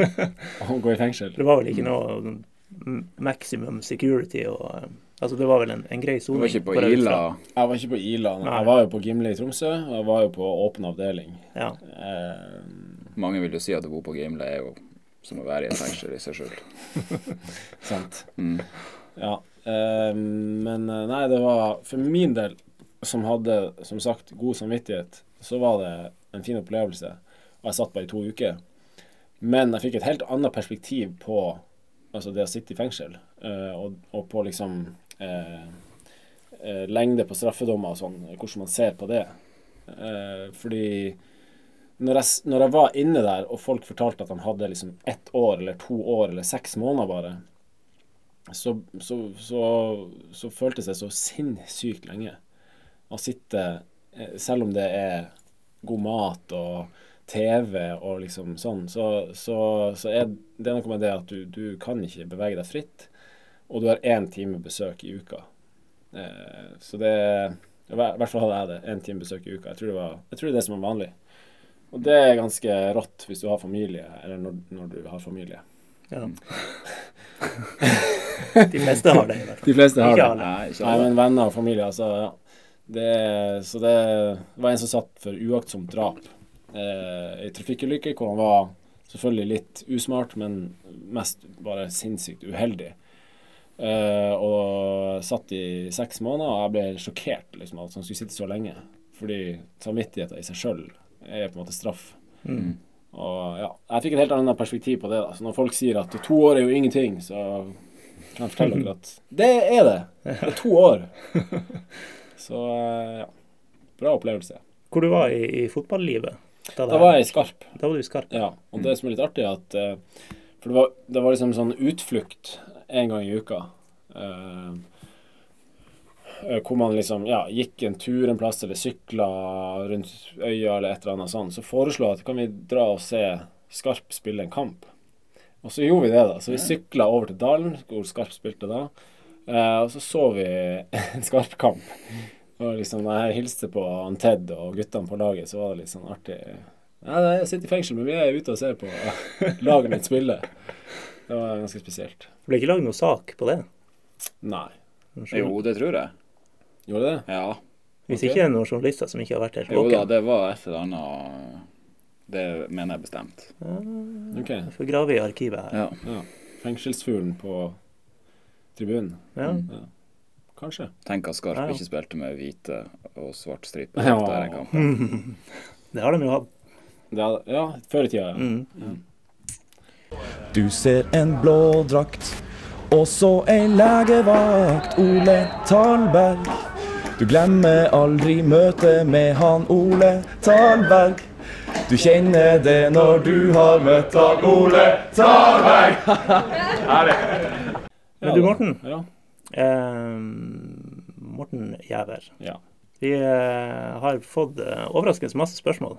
[laughs] å gå i fengsel. Det var vel ikke noe mm, maximum security og eh, Altså, det var vel en, en grei Du var ikke på Ila? Jeg var ikke på Ila. nei. Jeg var jo på Gimle i Tromsø, og jeg var jo på åpen avdeling. Ja. Eh, Mange vil jo si at å bo på Gimle er jo som å være i et fengsel i seg sjøl. [laughs] sant. Mm. Ja. Eh, men eh, nei, det var for min del, som hadde som sagt god samvittighet, så var det en fin opplevelse. Og jeg satt bare i to uker. Men jeg fikk et helt annet perspektiv på altså det å sitte i fengsel, eh, og, og på liksom lengde på straffedommer og sånn, hvordan man ser på det. Eh, fordi når jeg, når jeg var inne der, og folk fortalte at de hadde liksom ett år eller to år eller seks måneder bare, så, så, så, så føltes det så sinnssykt lenge å sitte eh, Selv om det er god mat og TV og liksom sånn, så, så, så er det noe med det at du, du kan ikke bevege deg fritt, og du har én time besøk i uka. Eh, så det I hvert fall hadde jeg det. Én time besøk i uka. Jeg tror, det var, jeg tror det er det som er vanlig. Og det er ganske rått hvis du har familie, eller når, når du har familie. ja. [laughs] De fleste har det, i hvert fall. De fleste har Ikke det. alle. Nei, Nei, men venner og familie, altså. Ja. Det, så det var en som satt for uaktsomt drap eh, i trafikkulykke, hvor han var selvfølgelig litt usmart, men mest bare sinnssykt uheldig. Eh, og satt i seks måneder, og jeg ble sjokkert liksom, at han skulle sitte så lenge. Fordi samvittigheten i seg sjøl er på en måte straff. Mm. Og ja, jeg fikk et helt annet perspektiv på det. da. Så når folk sier at to år er jo ingenting, så kan jeg fortelle dere at [laughs] det er det. Det er to år. [laughs] Så eh, ja. Bra opplevelse. Hvor du var i, i fotballivet? Da, Da var jeg i Skarp. Da var du i Skarp. Ja. Og det som er litt artig, er at eh, For det var, det var liksom sånn utflukt en gang i uka. eh, eh, hvor man liksom ja, gikk en tur en plass, eller sykla rundt øya, eller et eller annet sånt. Så foreslo jeg at kan vi dra og se Skarp spille en kamp. Og så gjorde vi det, da. Så vi sykla over til Dalen, hvor Skarp spilte da. Eh, og så så vi [laughs] en Skarp-kamp. Og liksom, når jeg hilste på han Ted og guttene på laget, så var det litt sånn artig. Nei, nei, jeg sitter i fengsel, men vi er ute og ser på [laughs] laget mitt spille. Det var ganske spesielt. Det ble ikke lagd noe sak på det? Nei. Jo, det tror jeg. Gjorde det? Ja. Hvis okay. ikke det er noen journalister som ikke har vært helt Jo da, det var et eller annet Det mener jeg bestemt. OK. Jeg får grave i arkivet her. Ja. Ja. Fengselsfuglen på tribunen. Ja. Ja. Kanskje. Tenk at Skarp Ja, ja. ikke spilte med hvite og svart stripe Ja. der en kamp. [laughs] Det har de jo hatt. Ja, før i tida, ja. Mm. Du ser en blå drakt, og så ei legevakt, Ole Talberg. Du glemmer aldri møtet med han Ole Talberg. Du kjenner det når du har møtt han Ole Talberg. [laughs] Men du, Morten. Ja. Eh, Morten Gjæver. ja. Vi eh, har fått eh, overraskende masse spørsmål.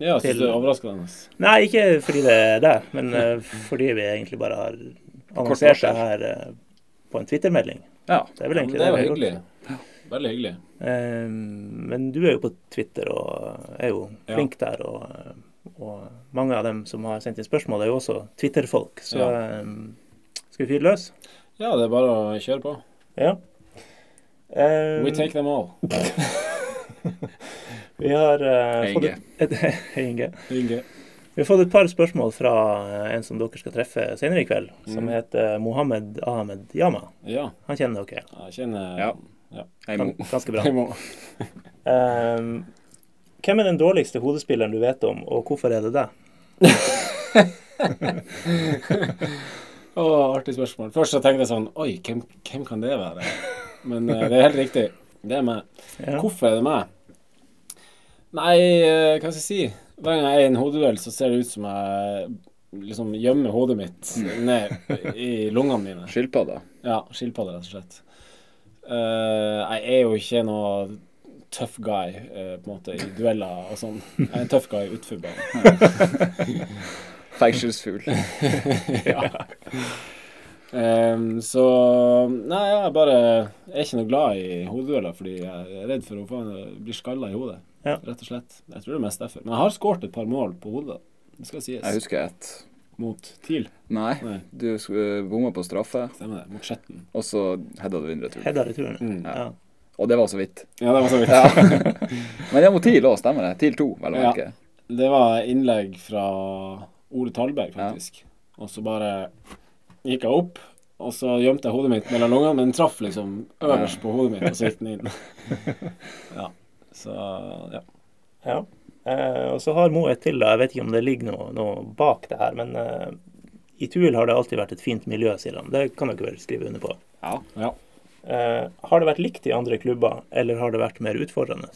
Ja jeg synes det er overraskende. Nei, ikke fordi det er det, men [laughs] eh, fordi vi egentlig bare har annonsert det her eh, på en Twitter-melding. Ja. Det er vel Ja, egentlig det er vi har gjort. hyggelig. Veldig hyggelig. Eh, men du er jo på Twitter og er jo Ja. flink der. Og, og mange av dem som har sendt inn spørsmål, er jo også Twitter-folk. Så Ja. skal vi fyre løs? Ja, det er bare å kjøre på. Ja. Um, We take them all. [laughs] [laughs] vi har uh, fått et, [laughs] Inge. Inge. Vi har fått et par spørsmål fra eh, en som dere skal treffe senere i kveld, som Mm. heter Mohammed Ahmed Yama. Ja, Han kjenner dere jeg kjenner Ja. Hei, Mo. Ganske bra. [laughs] [laughs] Eh, hvem er den dårligste hodespilleren du vet om, og hvorfor er det det? Å, artig spørsmål. Først så tenkte jeg sånn Oi, hvem, hvem kan det være? Men uh, det er helt riktig. Det er meg. Ja. Hvorfor er det meg? Nei, eh, hva skal jeg si? Hver gang jeg er i en hodeduell, så ser det ut som jeg liksom gjemmer hodet mitt ned i lungene mine. [laughs] Skilpadda. Ja, skilpadde, rett og slett. Uh, jeg er jo ikke noe tough guy uh, på en måte i dueller og sånn. Jeg er en tough guy utenfor banen. [laughs] Fengselsfugl. [laughs] ja. Um, så Nei, jeg bare er ikke noe glad i hodedueller fordi jeg er redd for å bli skalla i hodet. Ja. Rett og slett. Jeg tror det er mest derfor. Men jeg har skåret et par mål på hodet. Det skal sies. Jeg husker ett. Mot TIL. Nei, Nei. du uh, bomma på straffe, Stemmer det. Mot Skjetten. og så heada du inn returen. Hedda returen. Mm. Ja. Og det var så vidt. Ja, det var så vidt. [laughs] Men det er mot TIL òg, stemmer det? TIL 2, vel å Ja. merke. Det var innlegg fra Ole Talberg, faktisk. Og så bare gikk jeg opp, og så gjemte jeg hodet mitt mellom lungene, men den traff liksom øverst på hodet mitt, og så gikk den inn. [laughs] ja. Så ja. Ja. Eh, og så har Mo et til, da. Jeg vet ikke om det ligger noe, noe bak det her, men eh, i Tuil har det alltid vært et fint miljø, sier han. Det kan dere vel skrive under på. Ja. ja. Eh, har det vært likt i andre klubber, eller har det vært mer utfordrende?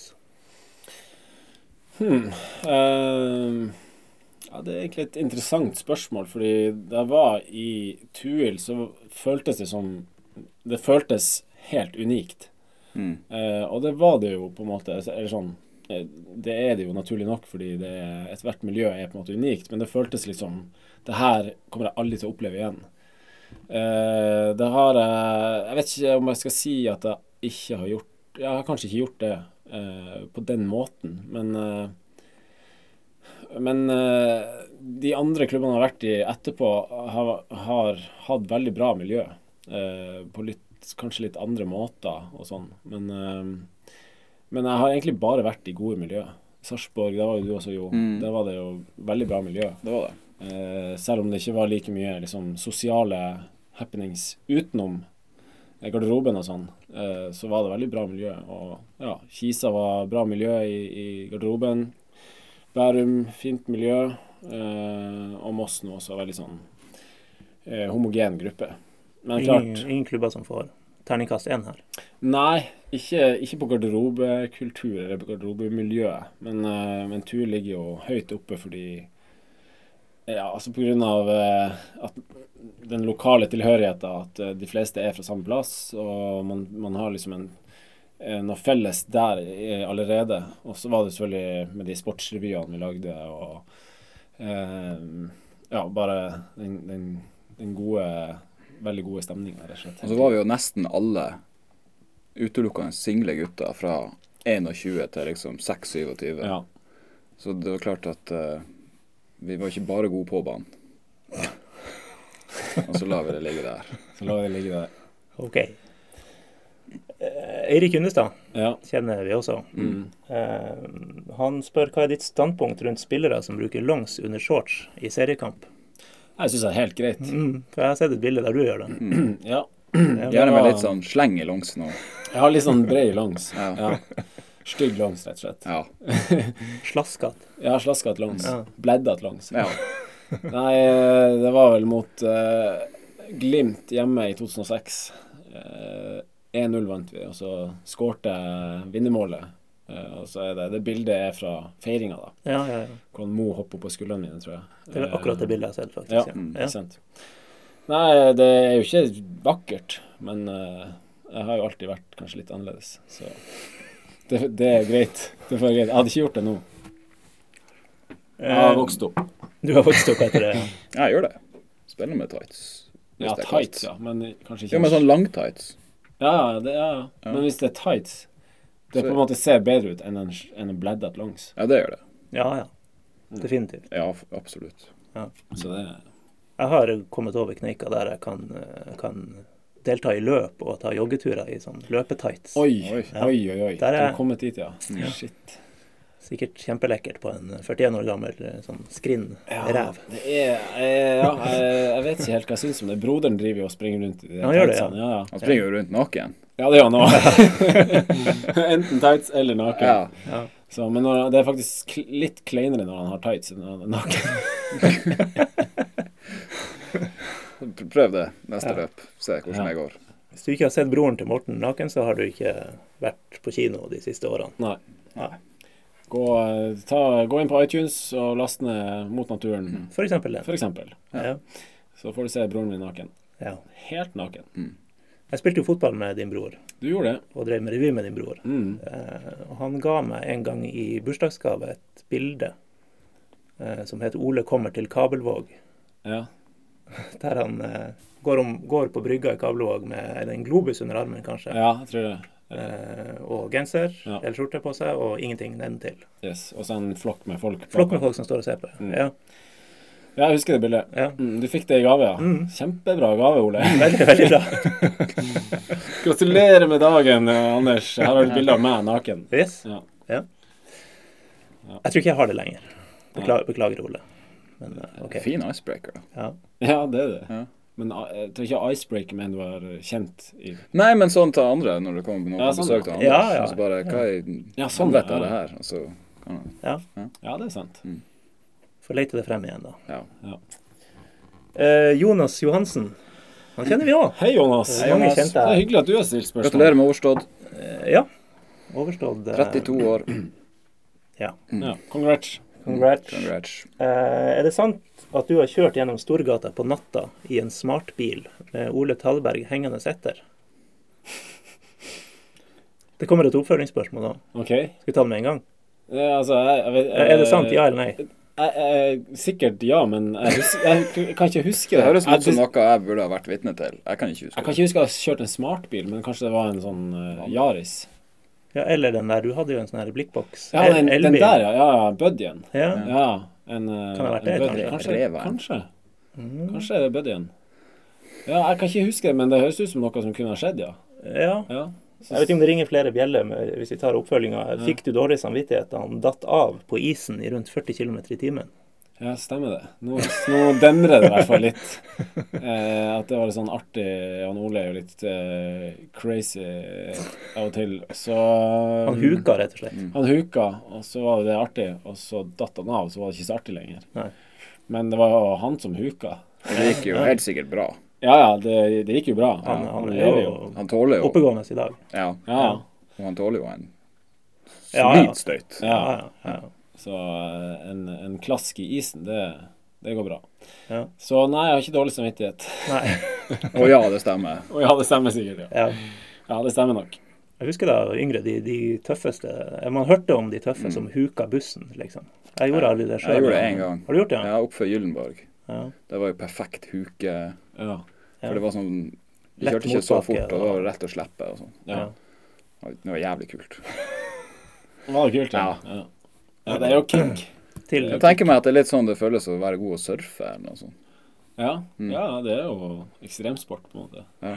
Hmm. Uh, ja, det er egentlig et interessant spørsmål, fordi da jeg var i Tuil, så føltes det som Det føltes helt unikt. Eh, og det var det jo på en måte. Eller sånn eh, Det er det jo naturlig nok, fordi det er- ethvert miljø er på en måte unikt. Men det føltes liksom Det her kommer jeg aldri til å oppleve igjen. Uh, det har jeg Jeg vet ikke om jeg skal si at jeg ikke har gjort Jeg har kanskje ikke gjort det uh, på den måten, men Men de andre klubbene jeg har vært i etterpå, har, har hatt veldig bra miljø. på litt, kanskje litt andre måter og sånn. Men, uh, men jeg har egentlig bare vært i gode miljø. Sarpsborg, der var jo du også, Jo. Mm. Der var det jo veldig bra miljø. Det var det. Uh, selv om det ikke var like mye liksom, sosiale happenings utenom eh, garderoben og sånn, uh, så var det veldig bra miljø. Og ja, Kisa var bra miljø i, i garderoben. Bærum, fint miljø. Og Moss nå også, veldig sånn homogen gruppe. Men klart Ingen, ingen klubber som får terningkast én her. Nei, ikke, ikke på garderobekultur eller på garderobemiljø. Men, uh, men Tur ligger jo høyt oppe fordi Ja, altså av eh, at den lokale tilhørigheten, at eh, de fleste er fra samme plass, og man, man har liksom en eh, noe felles der eh, allerede. Og så var det selvfølgelig med de sportsrevyene vi lagde, og eh, ja, bare den, den, den gode Veldig gode stemninger. rett og slett. Og så var vi jo nesten alle utelukkende single gutter fra 21 til liksom 6-27. Ja. Så det var klart at uh, vi var ikke bare gode på banen. [laughs] Og så lar vi det ligge der. Så lar vi det ligge der. OK. Eh, Eirik Unnestad Ja. kjenner vi også. Mm. Uh, han spør hva er ditt standpunkt rundt spillere som bruker longs under shorts i seriekamp? Jeg syns det er helt greit. Mm, for jeg har sett et bilde der du gjør det. Ja. Ja, Gjerne med litt sånn sleng i langs nå. Jeg har litt sånn bred langs. Ja. Ja. Stygg langs, rett og slett. Ja. [laughs] Slaskete. Ja, slaskete langs. Ja. Bleddete langs. ja. [laughs] Nei, eh, det var vel mot uh, Glimt hjemme i 2006. Uh, 1-0 vant vi, og så skårte jeg vinnermålet. Eh, og så er det Det bildet er fra feiringa, da. Ja, ja, ja. Hvor Mo hopper på skuldrene mine, tror jeg. Det er akkurat det bildet jeg har sett, faktisk. Ja, Ja. Sant. Nei, det er jo ikke vakkert, men eh, jeg har jo alltid vært kanskje litt annerledes, så det, det er greit. Det er greit. Jeg hadde ikke gjort det nå. Jeg har Eh, vokst opp. Du har vokst opp etter det? ja, [laughs] jeg gjør det. Spiller med tights. Ja, tights, ja, men kanskje ikke Ja, men sånn langtights. Ja, ja, det, ja, ja. Ja. Men hvis det er tights Det på en måte ser bedre ut enn en, en bleddet langs. Ja, det gjør det. Ja, ja. Definitivt. Ja, absolutt. Så det Jeg har kommet over kneika der jeg kan, eh, kan delta i løp og ta joggeturer i sånn løpetights. Oi, Oi. oi, oi. oi. Er... Du har kommet dit, ja. Ja. Shit. Sikkert kjempelekkert på en 41 år gammel eh, sånn skrinn Ja, det er eh, Ja, jeg, jeg vet ikke helt hva jeg syns om det. Broderen driver jo og springer rundt i de Han gjør det, ja. Ja, ja. Han springer jo rundt naken. ja, det gjør han òg. [laughs] Enten tights eller naken. Ja. Ja. Så, men når, det er faktisk kl litt kleinere når han har tights enn når han er naken. [laughs] Prøv det neste Ja. løp. Se hvordan Ja. det går. Hvis du ikke har sett broren til Morten naken, så har du ikke vært på kino de siste årene. Nei. Nei. Gå, ta, gå inn på iTunes og last ned Mot naturen, For eksempel for eksempel. Ja. Så får du se broren min naken. ja. Helt naken. Jeg spilte jo fotball med din bror, Du gjorde det. og drev med revy med din bror. Mm. Eh, og han ga meg en gang i bursdagsgave et bilde eh, som heter 'Ole kommer til Kabelvåg'. Ja. [laughs] Der han eh, går, om, går på brygga i Kabelvåg med en globus under armen, kanskje. ja, jeg tror det. Eh, og genser Ja. eller skjorte på seg, og ingenting nedentil. Yes. Og så en flokk med folk. Flokk med folk som står og ser på. Mm. Ja, Ja, jeg husker det bildet. ja. Mm, du fikk det i gave, ja. Mm. Kjempebra gave, Ole. [laughs] Veldig, veldig bra. [laughs] Gratulerer med dagen, eh, Anders. Her har du et bilde av meg naken. Yes. Ja. Ja. Jeg tror ikke jeg har det lenger. Beklager, beklager Ole. Men okay. Fin icebreaker. Ja. Ja, det er det. Ja. Men eh, jeg tror ikke Icebreaker Man var kjent i Nei, men sånn til andre når det kommer noen Ja, på sånn, besøk til andre. Ja, ja. Så bare Hva i Ja, sånn, vet ja. er det her? Og så kan jeg, Ja, det er sant. Får lete det frem igjen, da. Ja. Ja. Eh, Jonas Johansen. Han kjenner vi òg. Hei, Jonas. Hei, Jonas. Det er hyggelig at du har stilt spørsmål. Gratulerer med overstått. ja. Overstått. eh, 32 år. Ja. Ja, congrats. Congrats. Congrats. Eh, er det sant at du har kjørt gjennom Storgata på natta i en smartbil med Ole Tallberg hengende etter? Det kommer et oppfølgingsspørsmål nå. OK. Skal vi ta det med en gang? Ja, altså, jeg, jeg jeg, Er det sant, ja eller nei? Jeg, jeg, sikkert ja, men jeg, hus jeg kan ikke huske Det høres ut som noe jeg burde ha vært vitne til. Jeg kan ikke huske jeg kan ikke huske å ha kjørt en smartbil, men kanskje det var en sånn uh, Yaris. Ja, eller den der. Du hadde jo en sånn her blikkboks. Ja, den, den der, ja. ja, ja Buddyen. Ja. Ja, en, uh, Kan det ha vært en det, Buddy. kanskje? Kanskje, Mm. Kanskje er det Buddyen. Ja, jeg kan ikke huske det, men det høres ut som noe som kunne ha skjedd, ja. ja. ja. Jeg vet ikke om det ringer flere bjeller men hvis vi tar oppfølginga. Fikk du dårlig samvittighet da han datt av på isen i rundt 40 km i timen? Ja, stemmer det. Nå, nå demrer det i hvert fall litt. Eh, at det var litt sånn artig. Jan Ole er jo litt eh, crazy av og til. Så Han huka, rett og slett. Han huka, og så var det artig. Og så datt han av, så var det ikke så artig lenger. Nei. Men det var jo han som huka. Det gikk jo helt sikkert bra. Ja ja, det, det gikk jo bra. Han, han er lever jo Han tåler jo oppegående i dag. Ja, Ja, ja. og han tåler jo en solid støyt. ja. Ja, ja, ja. Så eh, en, en klask i isen, det, det går bra. Ja. Så nei, jeg har ikke dårlig samvittighet. Nei. [laughs] Å ja, det stemmer. Og ja, det stemmer sikkert, ja. Ja. Ja, det stemmer nok. Jeg husker da yngre, de, de tøffeste Man hørte om de tøffe som huka bussen, liksom. Jeg gjorde aldri det sjøl. Jeg gjorde det en gang. Har du gjort det? Ja, oppfor Gyllenborg. Ja. Det var jo perfekt huke. Ja. For det var sånn Vi kjørte ikke så fort, og det var lett å slippe og sånn. ja. Ja. Det var jævlig kult. Det var kult, ja. ja. Ja, det er jo kick. Til Jeg tenker meg at det er litt sånn det føles å være god å surfe eller noe sånt. Ja, Mm. ja, det er jo ekstremsport, på en måte. Ja.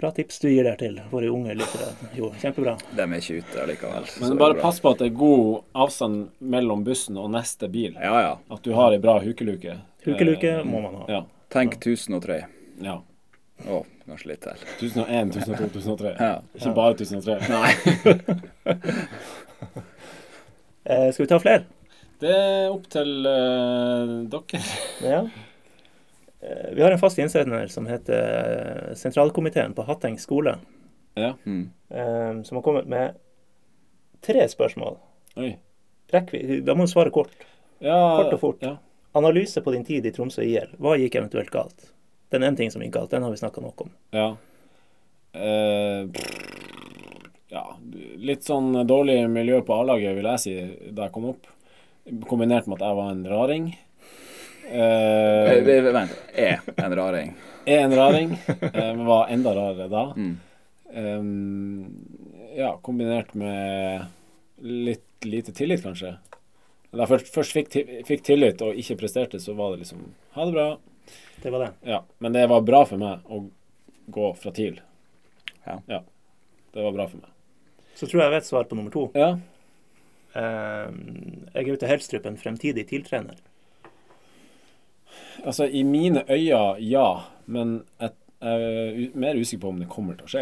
Bra tips du gir der til våre unge lyttere. Jo, kjempebra. De er ikke ute allikevel. Men bare pass på at det er god avstand mellom bussen og neste bil. Ja, ja. At du har ei bra hukeluke. Hukeluke Eh, må man ha. Ja. Tenk 1003. ja. Å, kanskje litt til. 1001, 1002, 1003. Ja. Ikke bare 1003. Nei. [laughs] Eh, skal vi ta flere? Det er opp til uh, dere. [laughs] Ja. Eh, vi har en fast innsender som heter Sentralkomiteen på Hatteng skole, Ja. Mm. eh, som har kommet med tre spørsmål. Oi. Rekk vi, da må du svare kort. Ja, Kort og fort. Ja. Analyse på din tid i Tromsø IL. Hva gikk eventuelt galt? Den ene ting som gikk galt, den har vi snakka nok om. ja. Eh, ja. Litt sånn dårlig miljø på A-laget, vil jeg si, da jeg kom opp. Kombinert med at jeg var en raring. Eh, Eh, Vent. Er en raring. [laughs] er en raring, eh, men var enda rarere da. Mm. Um, ja, kombinert med litt lite tillit, kanskje. Da jeg først, først fikk, fikk tillit og ikke presterte, så var det liksom Ha det bra. Det var det. Ja, Men det var bra for meg å gå fra TIL. Ja. Det var bra for meg. Så tror jeg jeg vet svar på nummer to. Ja. Eh, jeg er ute Helstrup, en fremtidig TIL-trener. Altså, i mine øyne, ja. Men jeg jeg er mer usikker på om det kommer til å skje.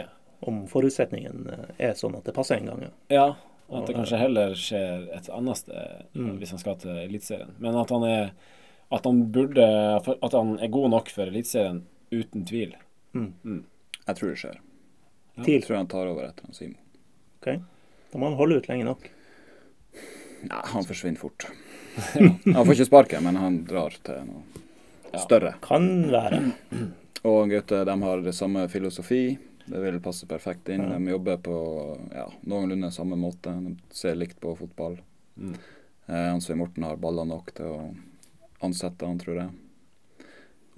Om forutsetningen eh, er sånn at det passer en gang. ja. Ja. At det kanskje heller skjer et annet sted Mm. hvis han skal til Eliteserien. Men at han er At han burde At han er god nok for Eliteserien, uten tvil. Jeg tror det skjer. TIL. Jeg tror han tar over etter han Simon. Ok? Da må han holde ut lenge nok. Nei, han forsvinner fort. [laughs] Han får ikke sparken, men han drar til noe større. Kan være. Og gutter, de har det samme filosofi. Det vil passe perfekt inn. De jobber på ja, noenlunde samme måte. De ser likt på fotball. Mm. Eh, han Svein Morten har baller nok til å ansette han, tror jeg.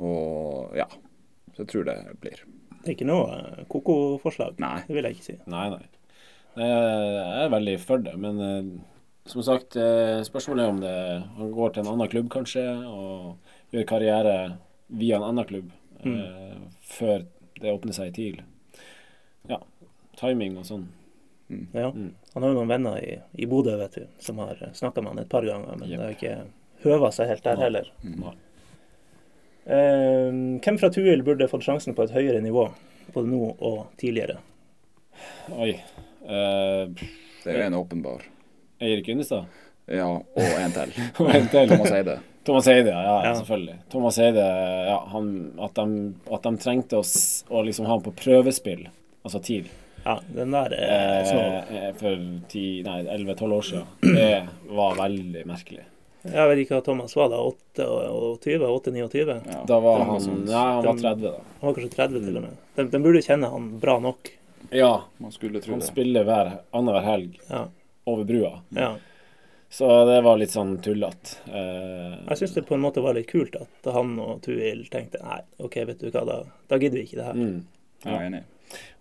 Og ja, så jeg tror det blir. Det er ikke noe eh, koko-forslag. Det vil jeg ikke si. Nei, nei. Jeg er veldig for det, men eh, som sagt, eh, spørsmålet er om det han går til en annen klubb, kanskje, og gjør karriere via en annen klubb mm. før det åpner seg i TIL. Ja. Timing og sånn. Ja. Mm. Han har jo noen venner i, i Bodø, vet du, som har snakka med han et par ganger, men yep. det har ikke høva seg helt der heller. Mm. Eh, hvem fra Tuil burde fått sjansen på et høyere nivå, både nå og tidligere? Oi. Eh, Det er en åpenbar. Eirik Ynnestad? Ja, og en til. [laughs] Og en til. Thomas Eide. Thomas Eide, ja, ja, Ja. selvfølgelig. Thomas Eide, ja, han, at, de, at de trengte å, å liksom ha ham på prøvespill, altså TIL, Ja, den der er eh, for 10 nei, 11-12 år siden, det var veldig merkelig. Jeg vet ikke hva Thomas var da. 28? 8-29? Ja, Da var han sånn- Ja, han var 30, da. Han var kanskje 30 til og med. De, de burde kjenne han bra nok. Ja, Man skulle tro han det. spiller hver annenhver helg Ja. over brua. ja. Så det var litt sånn tullete. Eh, Jeg syns det på en måte var litt kult at han og Tuil tenkte nei, OK, vet du hva, da, da gidder vi ikke det her. mm. Jeg er enig.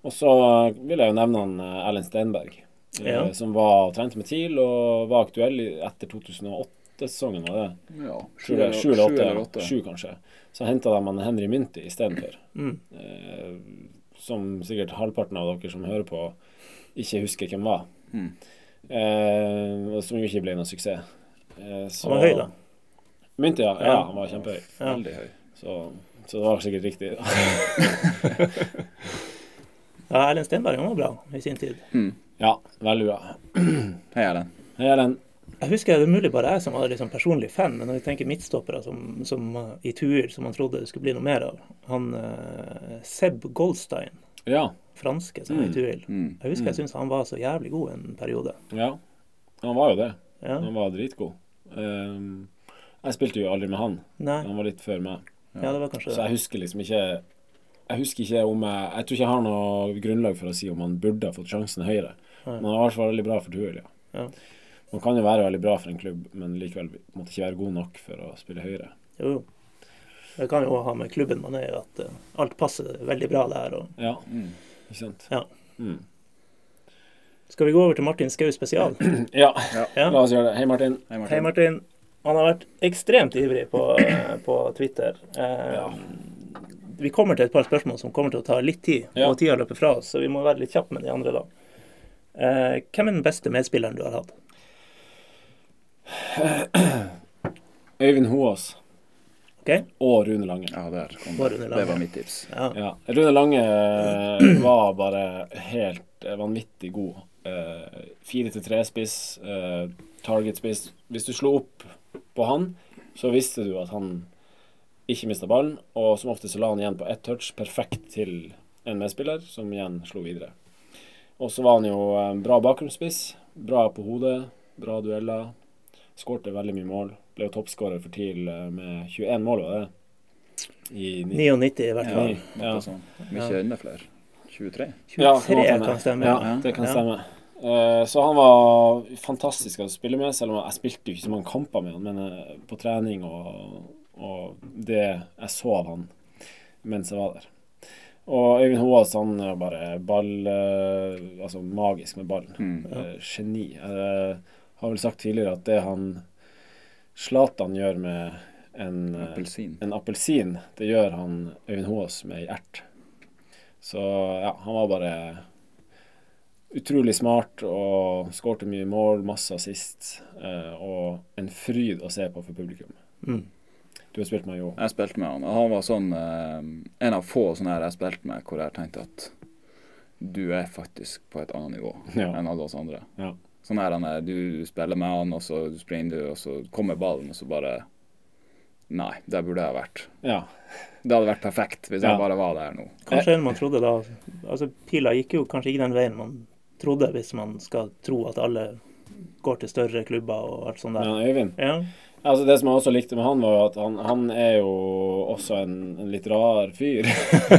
Og så vil jeg jo nevne han eh, Erlend Stenberg, eh, Ja. som var trente med TIL og var aktuell i- etter 2008-sesongen, var det? Ja, Sju eller sju eller åtte. Sju, kanskje. Så henta de han Henry Mynti istedenfor. Mm. Eh, som sikkert halvparten av dere som hører på, ikke husker hvem var. Mm. Eh, som jo ikke ble noen suksess. Eh, så- Han var høy, da. Mynti, ja. ja. Ja. Han var kjempehøy. Ja. Veldig høy. Så, så det var sikkert riktig. [laughs] Ja, Erlend Stenberg han var bra i sin tid. Mm. ja, veldig bra. Hei, Erlend. Hei, Erlend. Jeg husker det er mulig bare jeg som var liksom personlig fan, men når vi tenker midtstoppere som, som uh, i Tuil, som man trodde det skulle bli noe mer av Han uh, Seb Goldstein, Ja. franske, som mm. i Mm. Tuil. Mm. Jeg husker jeg syntes han var så jævlig god en periode. ja. Han var jo det. Ja. Han var dritgod. Um, jeg spilte jo aldri med han. Nei, Han var litt før meg. ja, det var kanskje Så jeg husker liksom ikke Jeg husker ikke om jeg Jeg tror ikke jeg har noe grunnlag for å si om han burde ha fått sjansen høyere. Men han var i hvert fall veldig bra for Tuil, ja. Ja. Man kan jo være veldig bra for en klubb, men likevel måtte ikke være god nok for å spille høyere. Jo, jo. Det kan jo ha med klubben man er i, at uh, alt passer veldig bra der. Og... Ja, Mm. ikke sant? Ja. Mm. Skal vi gå over til Martin Skau spesial? [clears throat] Ja, Ja. la oss gjøre det. Hei, Martin. Hei, Martin. Hei, Martin. Han har vært ekstremt ivrig på, [clears throat] på Twitter. Eh, Vi kommer til et par spørsmål som kommer til å ta litt tid, Ja. og tida løper fra oss, så vi må være litt kjappe med de andre da. Eh, hvem er den beste medspilleren du har hatt? [clears throat] Øyvind Hoaas Okay. og Rune Lange. Ja, der kom det. Rune Det var mitt tips. Ja. Ja. Rune Lange eh, [clears throat] var bare helt eh, vanvittig god. Fire til tre-spiss, eh, target-spiss. Hvis du slo opp på han, så visste du at han ikke mista ballen, og som ofte så la han igjen på ett touch, perfekt til en medspiller, som igjen slo videre. Og så var han jo eh, bra bakgrunnsspiss, bra på hodet, bra dueller. Skårte veldig mye mål. Ble jo toppskårer for TIL eh, med 21 mål, var det? I 99 i hvert fall. Ja. ja. Mye enda flere. 23. 23 Ja, kan kan stemme. Ja, det kan Ja. stemme. Eh, så han var fantastisk å spille med, selv om jeg spilte jo ikke så mange kamper med han, men eh, på trening og, og det jeg så av han mens jeg var der. Og Øyvind Hoas, han er bare ball Altså magisk med ballen. Mm. Eh, geni. Har vel sagt tidligere at det han Zlatan gjør med en eh, Appelsin. en appelsin, det gjør han Øyvind Hoaas med ei ert. Så ja, han var bare utrolig smart og skårte mye mål, masse assist. Eh, og en fryd å se på for publikum. Mm. Du har spilt med Jo. Jeg spilte med han, og han var sånn eh, En av få sånne her jeg spilte med hvor jeg tenkte at du er faktisk på et annet nivå Ja. enn alle oss andre. Ja. Sånn her han er, du spiller med han, og så springer du, og så kommer ballen, og så bare Nei, der burde jeg vært. ja. Det hadde vært perfekt hvis Ja. jeg bare var der nå. Kanskje enn man trodde da. Altså, Pila gikk jo kanskje ikke den veien man trodde, hvis man skal tro at alle går til større klubber og alt sånt der. Ja, Øyvind Ja, Altså Det som jeg også likte med han, var jo at han, han er jo også en, en litt rar fyr.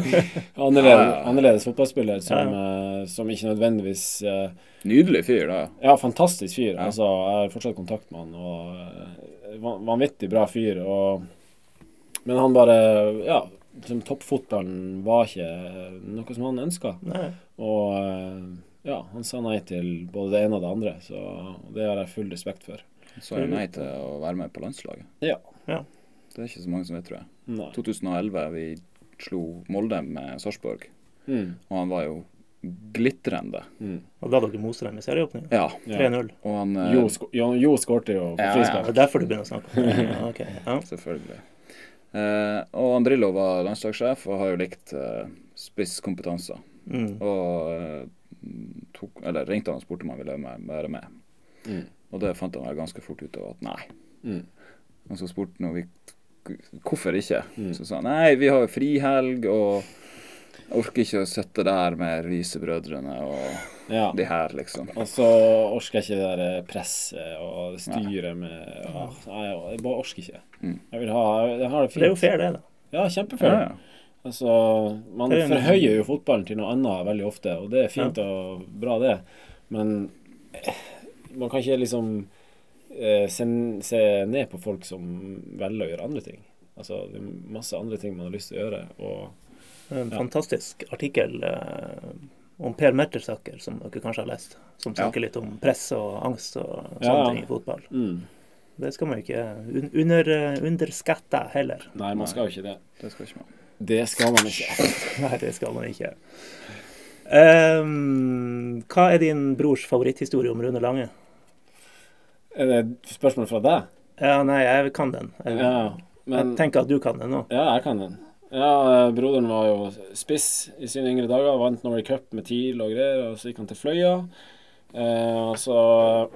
[laughs] annerledes, Ja, ja, ja. annerledes fotballspiller som, eh, som ikke nødvendigvis uh, Nydelig fyr, da. Ja, fantastisk fyr. Ja. Altså, jeg har fortsatt kontakt med han. Og uh, van- Vanvittig bra fyr. Og, men han bare Ja, liksom, toppfotballen var ikke noe som han ønska. Og uh, ja, han sa nei til både det ene og det andre, så det har jeg full respekt for. Så jeg nei til å være med på landslaget. Ja. Ja. Det er ikke så mange som vet, tror jeg. Nei. 2011, vi slo Molde med Sarpsborg, Mm, og han var jo glitrende. mm. Og da dere moste dem i serieåpninga. Ja. Ja. 3-0. Og han eh, Jo, sko jo, jo skårte jo på Ja, ja. Det er derfor du begynner å snakke om det. Ja, [laughs] ok, ja. Selvfølgelig. Eh, og Andrillo var landslagssjef og har jo likt eh, spisskompetanse. Mm. Og eh, tok, eller ringte han og spurte om han ville med- være med. Mm. Og det fant han vel ganske fort ut av at nei. Mm. Og så spurte han vi hvorfor ikke. Mm. Så sa han nei, vi har jo frihelg, og jeg orker ikke å sitte der med Riise-brødrene og Ja. de her, liksom. Og så orker jeg ikke det der presset og styret med ja, Nei, jeg bare orker ikke. Mm. Jeg vil ha Jeg har det fint. Det er jo fair, det, da. Ja, kjempefair. Ja, ja. Altså, man er forhøyer jo fotballen til noe annet veldig ofte, og det er fint og bra, det. Men eh, man kan ikke liksom eh, se, se ned på folk som velger å gjøre andre ting. Altså, det er masse andre ting man har lyst til å gjøre, og En Ja. fantastisk artikkel eh, om Per Mertesacker, som dere kanskje har lest. Som snakker litt om press og angst og sånne Ja, ja. ting i fotball. mm. Det skal man jo ikke un under, underskatte heller. Nei, man skal jo ikke det. Det skal ikke man. Det skal man ikke. [laughs] Nei, det skal man ikke. Um, hva er din brors favoritthistorie om Rune Lange? Er det et spørsmål fra deg? Ja, nei, jeg kan den. Jeg, Ja, men jeg tenker at du kan den nå. Ja, jeg kan den. Ja, eh, broderen var jo spiss i sine yngre dager. Vant Norway Cup med TIL og greier, og så gikk han til Fløya. Eh, så